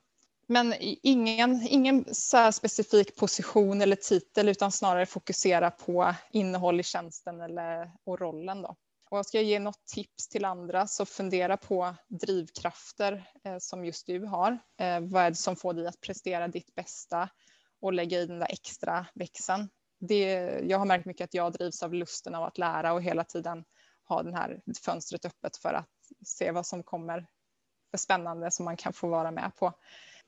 Men ingen, ingen så specifik position eller titel utan snarare fokusera på innehåll i tjänsten eller, och rollen. Då. Och ska jag ge något tips till andra så fundera på drivkrafter eh, som just du har. Eh, vad är det som får dig att prestera ditt bästa och lägga i den där extra växeln. Det, jag har märkt mycket att jag drivs av lusten av att lära och hela tiden ha det här fönstret öppet för att se vad som kommer för spännande som man kan få vara med på.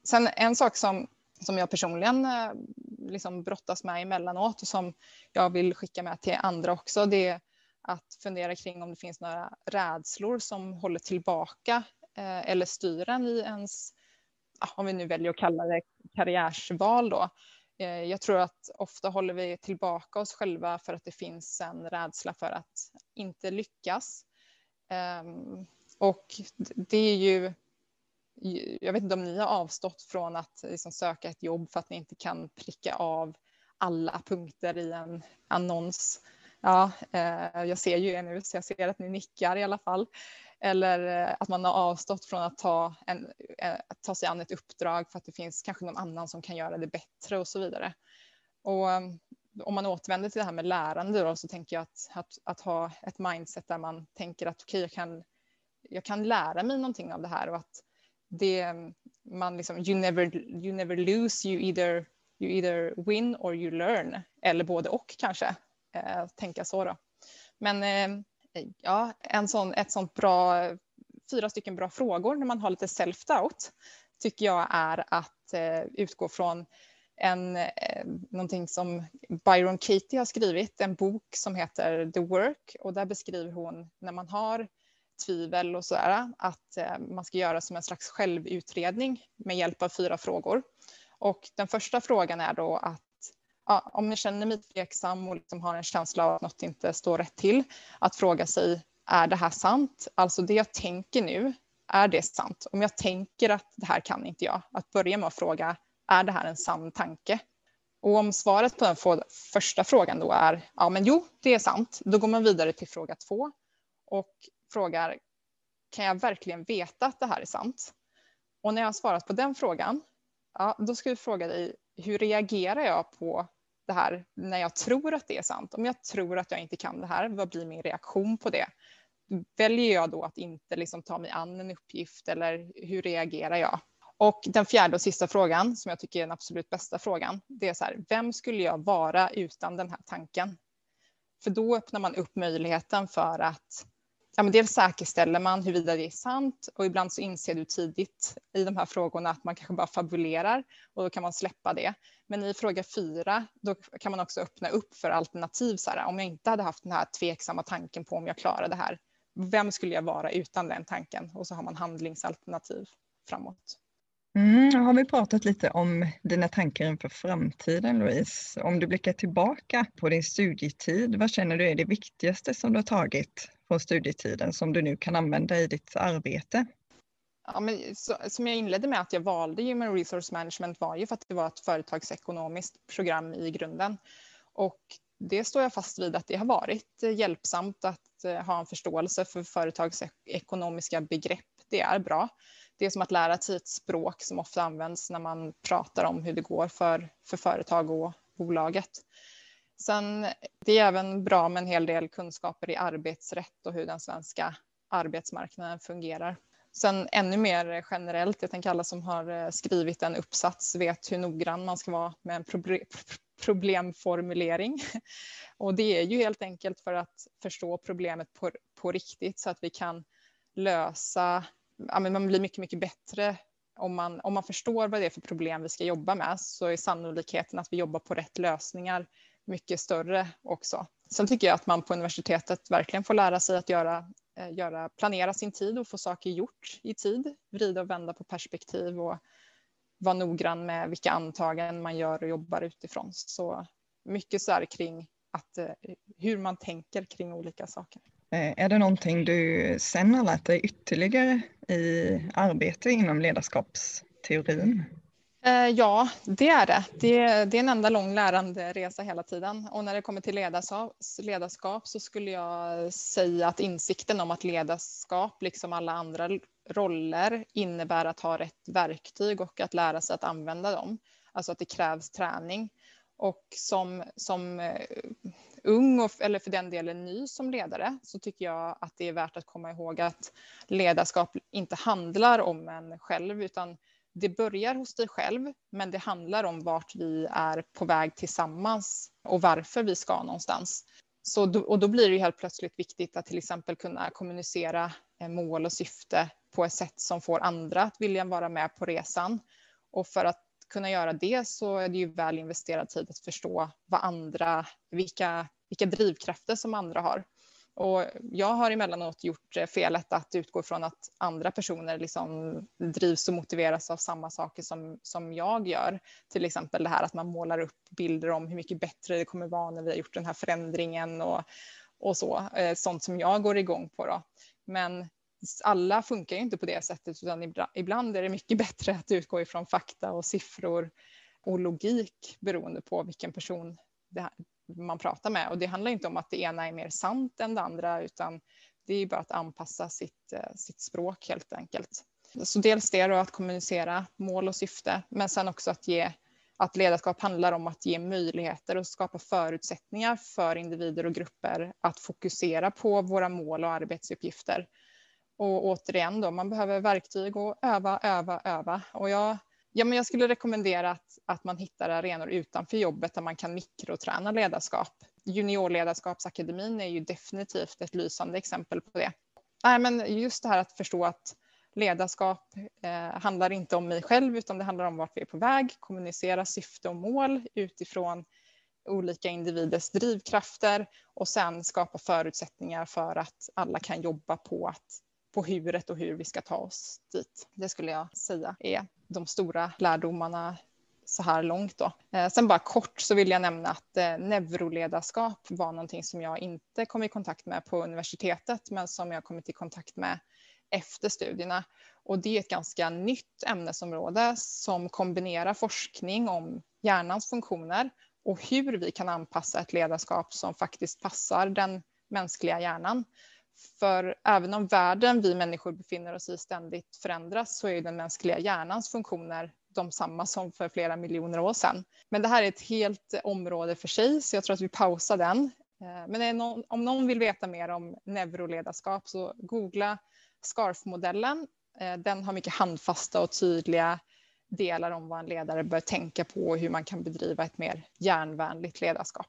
Sen en sak som, som jag personligen eh, liksom brottas med emellanåt och som jag vill skicka med till andra också, det är att fundera kring om det finns några rädslor som håller tillbaka eh, eller styr en i ens, om vi nu väljer att kalla det karriärsval då. Eh, jag tror att ofta håller vi tillbaka oss själva för att det finns en rädsla för att inte lyckas. Ehm, och det är ju jag vet inte om ni har avstått från att liksom söka ett jobb för att ni inte kan pricka av alla punkter i en annons. Ja, eh, jag ser ju er nu så jag ser att ni nickar i alla fall. Eller eh, att man har avstått från att ta, en, eh, att ta sig an ett uppdrag för att det finns kanske någon annan som kan göra det bättre och så vidare. Och ehm, om man återvänder till det här med lärande då, så tänker jag att, att, att ha ett mindset där man tänker att okej, okay, jag, kan, jag kan lära mig någonting av det här och att det, ehm, man liksom, you never, you never lose, you either, you either win or you learn. Eller både och kanske, eh, tänka så då. Men eh, ja, en sån, ett sånt bra, fyra stycken bra frågor när man har lite self-doubt tycker jag är att eh, utgå från en, eh, någonting som Byron Katie har skrivit, en bok som heter The Work och där beskriver hon när man har tvivel och sådär att eh, man ska göra som en slags självutredning med hjälp av fyra frågor. Och den första frågan är då att ja, om ni känner mig tveksam och liksom har en känsla av att något inte står rätt till, att fråga sig är det här sant? Alltså det jag tänker nu, är det sant? Om jag tänker att det här kan inte jag, att börja med att fråga är det här en sann tanke? Och om svaret på den första frågan då är ja, men jo, det är sant, då går man vidare till fråga två och frågar kan jag verkligen veta att det här är sant? Och när jag har svarat på den frågan, ja, då ska vi fråga dig hur reagerar jag på det här när jag tror att det är sant? Om jag tror att jag inte kan det här, vad blir min reaktion på det? Väljer jag då att inte liksom ta mig an en uppgift eller hur reagerar jag? Och den fjärde och sista frågan, som jag tycker är den absolut bästa frågan, det är så här, vem skulle jag vara utan den här tanken? För då öppnar man upp möjligheten för att ja, men dels säkerställer man huruvida det är sant och ibland så inser du tidigt i de här frågorna att man kanske bara fabulerar och då kan man släppa det. Men i fråga fyra, då kan man också öppna upp för alternativ. Så här, om jag inte hade haft den här tveksamma tanken på om jag klarar det här, vem skulle jag vara utan den tanken? Och så har man handlingsalternativ framåt. Mm, har vi pratat lite om dina tankar inför framtiden Louise? Om du blickar tillbaka på din studietid, vad känner du är det viktigaste som du har tagit från studietiden som du nu kan använda i ditt arbete? Ja, men så, som jag inledde med att jag valde Human Resource Management var ju för att det var ett företagsekonomiskt program i grunden. Och det står jag fast vid att det har varit eh, hjälpsamt att eh, ha en förståelse för företagsekonomiska begrepp. Det är bra det är som att lära sig ett språk som ofta används när man pratar om hur det går för, för företag och bolaget. Sen, det är även bra med en hel del kunskaper i arbetsrätt och hur den svenska arbetsmarknaden fungerar. Sen ännu mer generellt, jag tänker alla som har eh, skrivit en uppsats vet hur noggrann man ska vara med en problemformulering. Och det är ju helt enkelt för att förstå problemet på, på riktigt så att vi kan lösa ja, men man blir mycket, mycket bättre om man, om man förstår vad det är för problem vi ska jobba med så är sannolikheten att vi jobbar på rätt lösningar mycket större också. Sen tycker jag att man på universitetet verkligen får lära sig att göra, eh, göra, planera sin tid och få saker gjort i tid, vrida och vända på perspektiv och vara noggrann med vilka antaganden man gör och jobbar utifrån. Så mycket så här kring att, eh, hur man tänker kring olika saker. Eh, är det någonting du sen har lärt dig ytterligare i arbete inom ledarskapsteorin? Eh, ja, det är det. det. Det är en enda lång lärande hela tiden. Och när det kommer till ledarskap så skulle jag säga att insikten om att ledarskap, liksom alla andra roller, innebär att ha rätt verktyg och att lära sig att använda dem. Alltså att det krävs träning. Och som, som eh, ung, och, eller för den delen ny som ledare, så tycker jag att det är värt att komma ihåg att ledarskap inte handlar om en själv, utan det börjar hos dig själv, men det handlar om vart vi är på väg tillsammans och varför vi ska någonstans. Så då, och då blir det ju helt plötsligt viktigt att till exempel kunna kommunicera eh, mål och syfte på ett sätt som får andra att vilja vara med på resan. Och för att kunna göra det så är det ju väl investerad tid att förstå vad andra, vilka, vilka drivkrafter som andra har. Och jag har emellanåt gjort eh, felet att utgå från att andra personer liksom drivs och motiveras av samma saker som, som jag gör. Till exempel det här att man målar upp bilder om hur mycket bättre det kommer vara när vi har gjort den här förändringen och, och så. Eh, sånt som jag går igång på. Då. Men alla funkar ju inte på det sättet utan ibland är det mycket bättre att utgå ifrån fakta och siffror och logik beroende på vilken person man pratar med. Och det handlar inte om att det ena är mer sant än det andra utan det är bara att anpassa sitt, eh, sitt språk helt enkelt. Så dels det då att kommunicera mål och syfte men sen också att ge att ledarskap handlar om att ge möjligheter och skapa förutsättningar för individer och grupper att fokusera på våra mål och arbetsuppgifter Och återigen då, man behöver verktyg och öva, öva, öva. Och jag, ja, men jag skulle rekommendera att, att man hittar arenor utanför jobbet där man kan mikroträna ledarskap. Juniorledarskapsakademin är ju definitivt ett lysande exempel på det. Nej, men just det här att förstå att ledarskap eh, handlar inte om mig själv utan det handlar om vart vi är på väg, kommunicera syfte och mål utifrån olika individers drivkrafter och sen skapa förutsättningar för att alla kan jobba på, att, på huret och hur vi ska ta oss dit. Det skulle jag säga är de stora lärdomarna så här långt. Då. Eh, sen bara kort så vill jag nämna att eh, neuroledarskap var någonting som jag inte kom i kontakt med på universitetet men som jag kommit i kontakt med efter studierna. Och det är ett ganska nytt ämnesområde som kombinerar forskning om hjärnans funktioner och hur vi kan anpassa ett ledarskap som faktiskt passar den mänskliga hjärnan. För även om världen vi människor befinner oss i ständigt förändras så är den mänskliga hjärnans funktioner de samma som för flera miljoner år sedan. Men det här är ett helt område för sig så jag tror att vi pausar den. Eh, men om någon vill veta mer om neuroledarskap så googla SCARF-modellen. Eh, den har mycket handfasta och tydliga delar om vad en ledare bör tänka på och hur man kan bedriva ett mer hjärnvänligt ledarskap.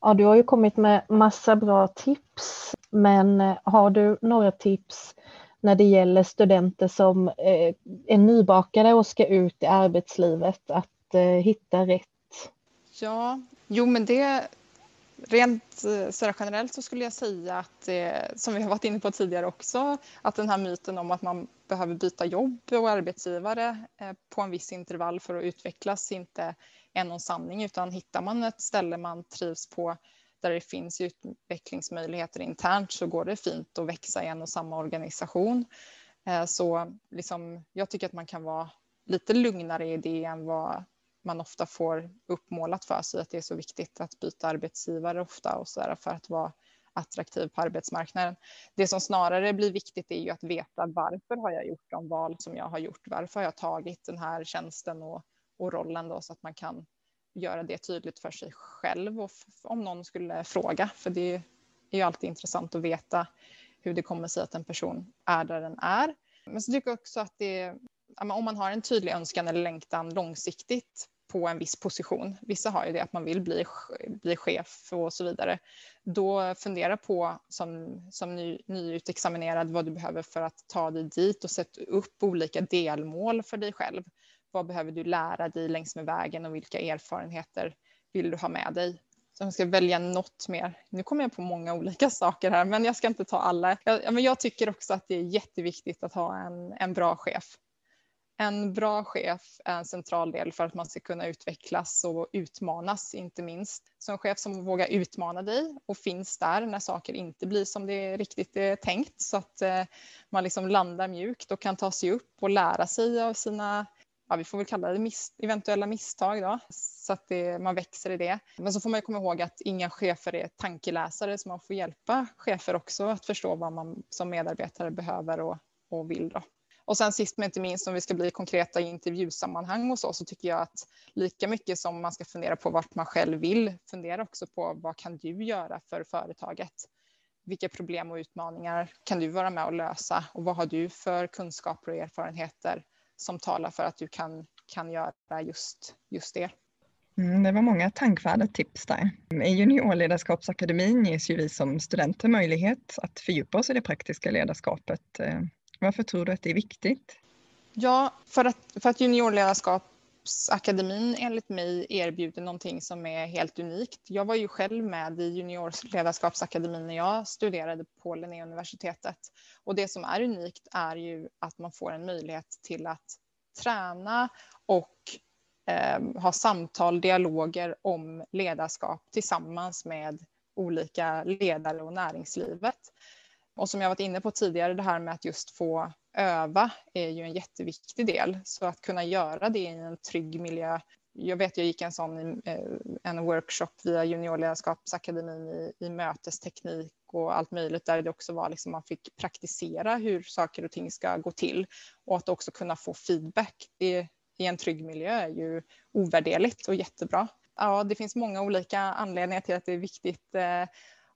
Ja, du har ju kommit med massa bra tips, men eh, har du några tips när det gäller studenter som eh, är nybakade och ska ut i arbetslivet att eh, hitta rätt? Ja, jo men det Rent generellt så skulle jag säga att, det, som vi har varit inne på tidigare också, att den här myten om att man behöver byta jobb och arbetsgivare på en viss intervall för att utvecklas inte är någon sanning, utan hittar man ett ställe man trivs på där det finns utvecklingsmöjligheter internt så går det fint att växa i en och samma organisation. Eh, så liksom, jag tycker att man kan vara lite lugnare i det än vad man ofta får uppmålat för sig att det är så viktigt att byta arbetsgivare ofta och så där för att vara attraktiv på arbetsmarknaden. Det som snarare blir viktigt är ju att veta varför har jag gjort de val som jag har gjort? Varför har jag tagit den här tjänsten och, och rollen då så att man kan göra det tydligt för sig själv och om någon skulle fråga, för det är ju alltid intressant att veta hur det kommer sig att en person är där den är. Men så tycker jag också att det om man har en tydlig önskan eller längtan långsiktigt på en viss position, vissa har ju det att man vill bli, bli chef och så vidare, då fundera på som, som ny, nyutexaminerad vad du behöver för att ta dig dit och sätta upp olika delmål för dig själv. Vad behöver du lära dig längs med vägen och vilka erfarenheter vill du ha med dig? Så jag ska välja något mer. Nu kommer jag på många olika saker här, men jag ska inte ta alla. Jag, men jag tycker också att det är jätteviktigt att ha en, en bra chef en bra chef är en central del för att man ska kunna utvecklas och utmanas, inte minst. Så en chef som vågar utmana dig och finns där när saker inte blir som det riktigt är tänkt så att eh, man liksom landar mjukt och kan ta sig upp och lära sig av sina ja, vi får väl kalla det mis eventuella misstag då, så att det, man växer i det. Men så får man komma ihåg att inga chefer är tankeläsare, så man får hjälpa chefer också att förstå vad man som medarbetare behöver och, och vill. Då. Och sen sist men inte minst om vi ska bli konkreta i intervjusammanhang och så, så tycker jag att lika mycket som man ska fundera på vart man själv vill, fundera också på vad kan du göra för företaget? Vilka problem och utmaningar kan du vara med och lösa och vad har du för kunskaper och erfarenheter som talar för att du kan, kan göra just, just det? Mm, det var många tankvärda tips där. I Juniorledarskapsakademin ges ju vi som studenter möjlighet att fördjupa oss i det praktiska ledarskapet eh, varför tror du att det är viktigt? Ja, för att, för att juniorledarskapsakademin enligt mig erbjuder någonting som är helt unikt. Jag var ju själv med i juniorledarskapsakademin när jag studerade på Linnéuniversitetet. Och det som är unikt är ju att man får en möjlighet till att träna och eh, ha samtal, dialoger om ledarskap tillsammans med olika ledare och näringslivet. Och som jag varit inne på tidigare, det här med att just få öva är ju en jätteviktig del. Så att kunna göra det i en trygg miljö. Jag vet, jag gick en sån eh, en workshop via juniorledarskapsakademin i, i mötesteknik och allt möjligt där det också var liksom man fick praktisera hur saker och ting ska gå till och att också kunna få feedback i, i en trygg miljö är ju ovärderligt och jättebra. Ja, det finns många olika anledningar till att det är viktigt eh,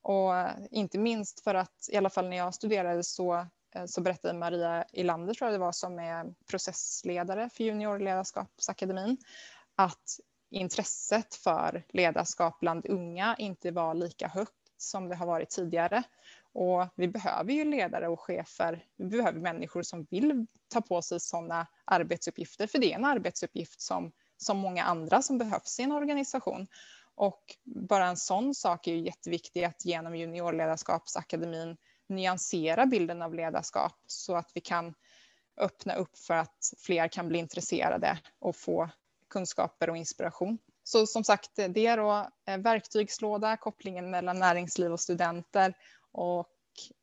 och inte minst för att i alla fall när jag studerade så Eh, så berättade Maria Ilander, tror jag det var, som är processledare för Juniorledarskapsakademin, att intresset för ledarskap bland unga inte var lika högt som det har varit tidigare. Och vi behöver ju ledare och chefer, vi behöver människor som vill ta på sig sådana arbetsuppgifter, för det är en arbetsuppgift som, som många andra som behövs i en organisation. Och bara en sån sak är ju jätteviktig att genom juniorledarskapsakademin nyansera bilden av ledarskap så att vi kan öppna upp för att fler kan bli intresserade och få kunskaper och inspiration. Så som sagt, det är då eh, verktygslåda, kopplingen mellan näringsliv och studenter och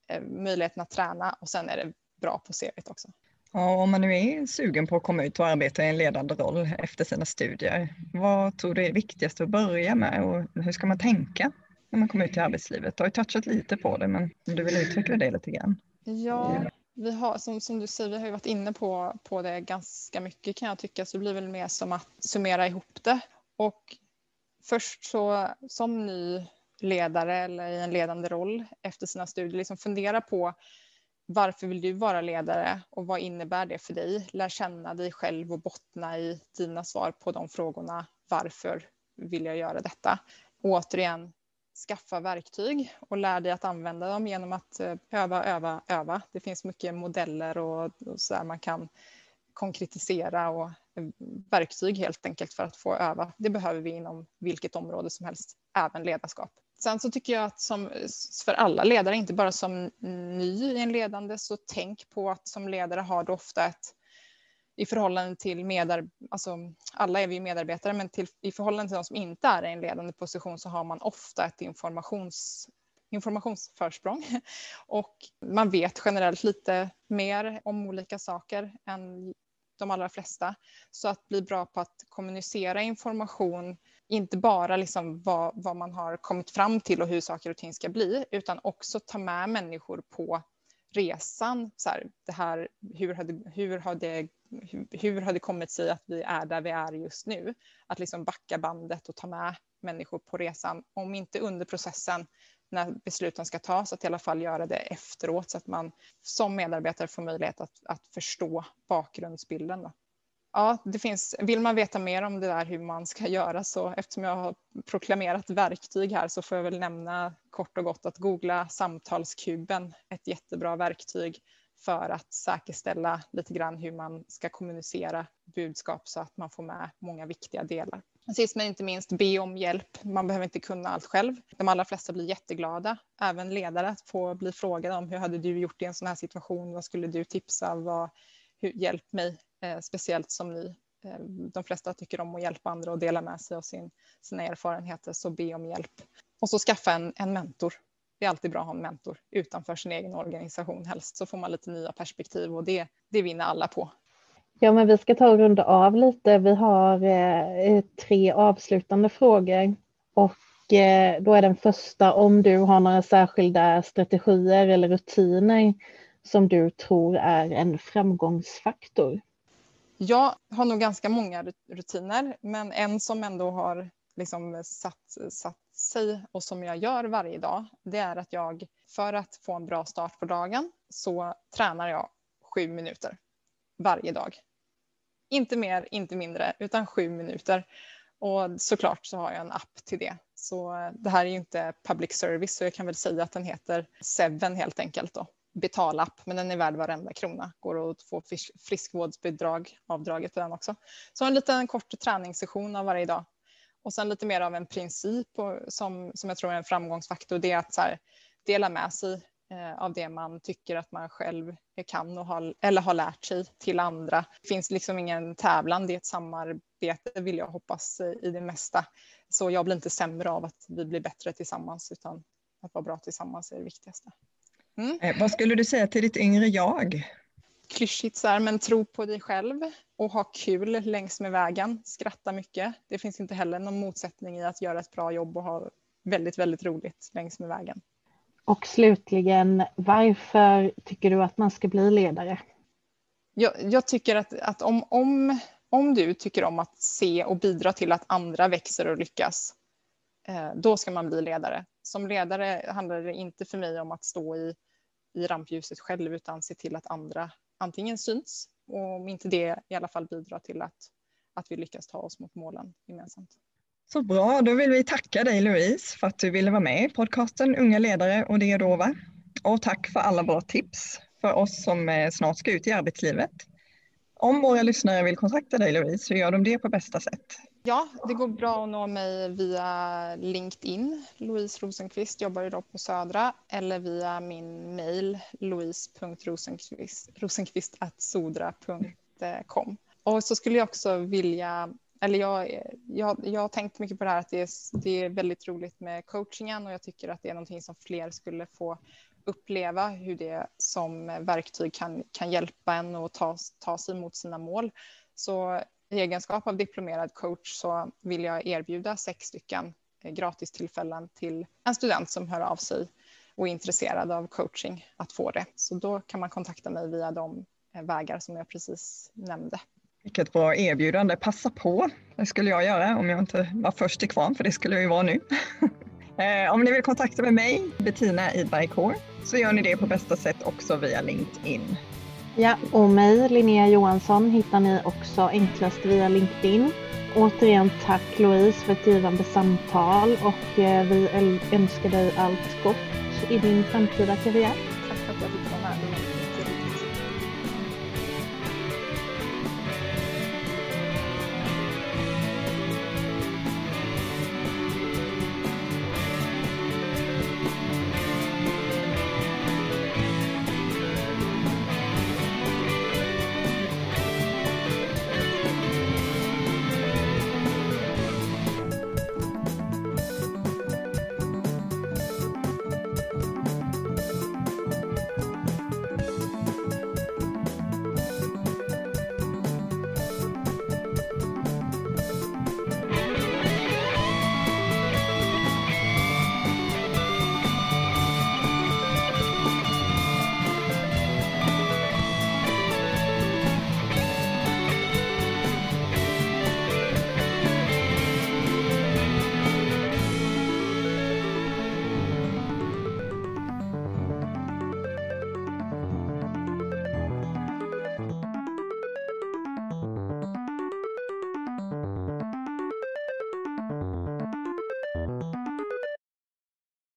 eh, möjligheten att träna och sen är det bra på CVt också. Ja, om man nu är sugen på att komma ut och arbeta i en ledande roll efter sina studier, vad tror du är viktigast att börja med och hur ska man tänka när man kommer ut i arbetslivet? Du har ju touchat lite på det, men om du vill utveckla det lite grann. Ja, vi har, som, som du säger, vi har ju varit inne på, på det ganska mycket kan jag tycka, så det blir väl mer som att summera ihop det. Och först så som ny ledare eller i en ledande roll efter sina studier, liksom fundera på varför vill du vara ledare och vad innebär det för dig? Lär känna dig själv och bottna i dina svar på de frågorna. Varför vill jag göra detta? återigen, skaffa verktyg och lär dig att använda dem genom att eh, öva, öva, öva. Det finns mycket modeller och, och så där man kan konkretisera och eh, verktyg helt enkelt för att få öva. Det behöver vi inom vilket område som helst, även ledarskap. Sen så tycker jag att som, för alla ledare, inte bara som ny i en ledande, så tänk på att som ledare har du ofta ett i förhållande till medar, alltså alla är vi medarbetare, men till, i förhållande till de som inte är i en ledande position så har man ofta ett informations, informationsförsprång och man vet generellt lite mer om olika saker än de allra flesta. Så att bli bra på att kommunicera information, inte bara liksom vad, vad man har kommit fram till och hur saker och ting ska bli, utan också ta med människor på resan. Så här, det här, hur, har det, hur, har det, hur har det kommit sig att vi är där vi är just nu? Att liksom backa bandet och ta med människor på resan, om inte under processen när besluten ska tas, att i alla fall göra det efteråt så att man som medarbetare får möjlighet att, att förstå bakgrundsbilden. Då. Ja, det finns, vill man veta mer om det där hur man ska göra så eftersom jag har proklamerat verktyg här så får jag väl nämna kort och gott att googla samtalskuben, ett jättebra verktyg för att säkerställa lite grann hur man ska kommunicera budskap så att man får med många viktiga delar. Sist men inte minst, be om hjälp. Man behöver inte kunna allt själv. De allra flesta blir jätteglada, även ledare, att få bli frågade om hur hade du gjort i en sån här situation? Vad skulle du tipsa? Vad, hur, hjälp mig, Eh, speciellt som ni, eh, de flesta tycker om att hjälpa andra och dela med sig av sin, sina erfarenheter, så be om hjälp. Och så skaffa en, en mentor. Det är alltid bra att ha en mentor utanför sin egen organisation helst, så får man lite nya perspektiv och det, det vinner alla på. Ja, men vi ska ta och runda av lite. Vi har eh, eh tre avslutande frågor och eh, då är den första om du har några särskilda strategier eller rutiner som du tror är en framgångsfaktor. Jag har nog ganska många rutiner, men en som ändå har liksom satt, satt sig och som jag gör varje dag, det är att jag för att få en bra start på dagen så tränar jag sju minuter varje dag. Inte mer, inte mindre, utan sju minuter. Och såklart så har jag en app till det. Så eh, det här är ju inte public service så jag kan väl säga att den heter Seven helt enkelt då. Betalapp, men den är värd varenda krona. Går att få friskvårdsbidrag, avdraget på den också. Så en liten kort träningssession av varje dag. Och sen lite mer av en princip som, som jag tror är en framgångsfaktor. Det är att så här, dela med sig eh, av det man tycker att man själv kan och har, eller har lärt sig till andra. Det finns liksom ingen tävlan, det är ett samarbete vill jag hoppas i det mesta. Så jag blir inte sämre av att vi blir bättre tillsammans utan att vara bra tillsammans är det viktigaste. Mm. Eh, vad skulle du säga till ditt yngre jag? Klyschigt så här, men tro på dig själv och ha kul längs med vägen. Skratta mycket. Det finns inte heller någon motsättning i att göra ett bra jobb och ha väldigt, väldigt roligt längs med vägen. Och slutligen, varför tycker du att man ska bli ledare? Jag, jag tycker att, att om, om, om du tycker om att se och bidra till att andra växer och lyckas, Eh, då ska man bli ledare. Som ledare handlar det inte för mig om att stå i i rampljuset själv utan se till att andra antingen syns och om inte det i alla fall bidrar till att, att vi lyckas ta oss mot målen gemensamt. Så bra, då vill vi tacka dig Louise för att du ville vara med i podcasten Unga ledare och det då va? Och tack för alla bra tips för oss som eh, snart ska ut i arbetslivet. Om våra lyssnare vill kontakta dig Louise så gör de det på bästa sätt. Ja, det går bra att nå mig via LinkedIn. Louise Rosenqvist jobbar idag på Södra eller via min mejl louise.rosenqvist.sodra.com. Och så skulle jag också vilja eller jag, jag, jag har tänkt mycket på det här att det är, det är väldigt roligt med coachingen och jag tycker att det är någonting som fler skulle få uppleva hur det som verktyg kan, kan hjälpa en att ta, ta sig mot sina mål. Så egenskap av diplomerad coach så vill jag erbjuda sex stycken eh, gratistillfällen till en student som hör av sig och är intresserad av coaching att få det. Så då kan man kontakta mig via de eh, vägar som jag precis nämnde. Vilket bra erbjudande. Passa på. Det skulle jag göra om jag inte var först i kvarn, för det skulle jag ju vara nu. Eh, om ni vill kontakta med mig, Bettina Idberg Kår, så gör ni det på bästa sätt också via LinkedIn. Ja, och mig, Linnea Johansson, hittar ni också enklast via LinkedIn. Återigen tack Louise för ett givande samtal och eh, vi önskar dig allt gott i din framtida karriär.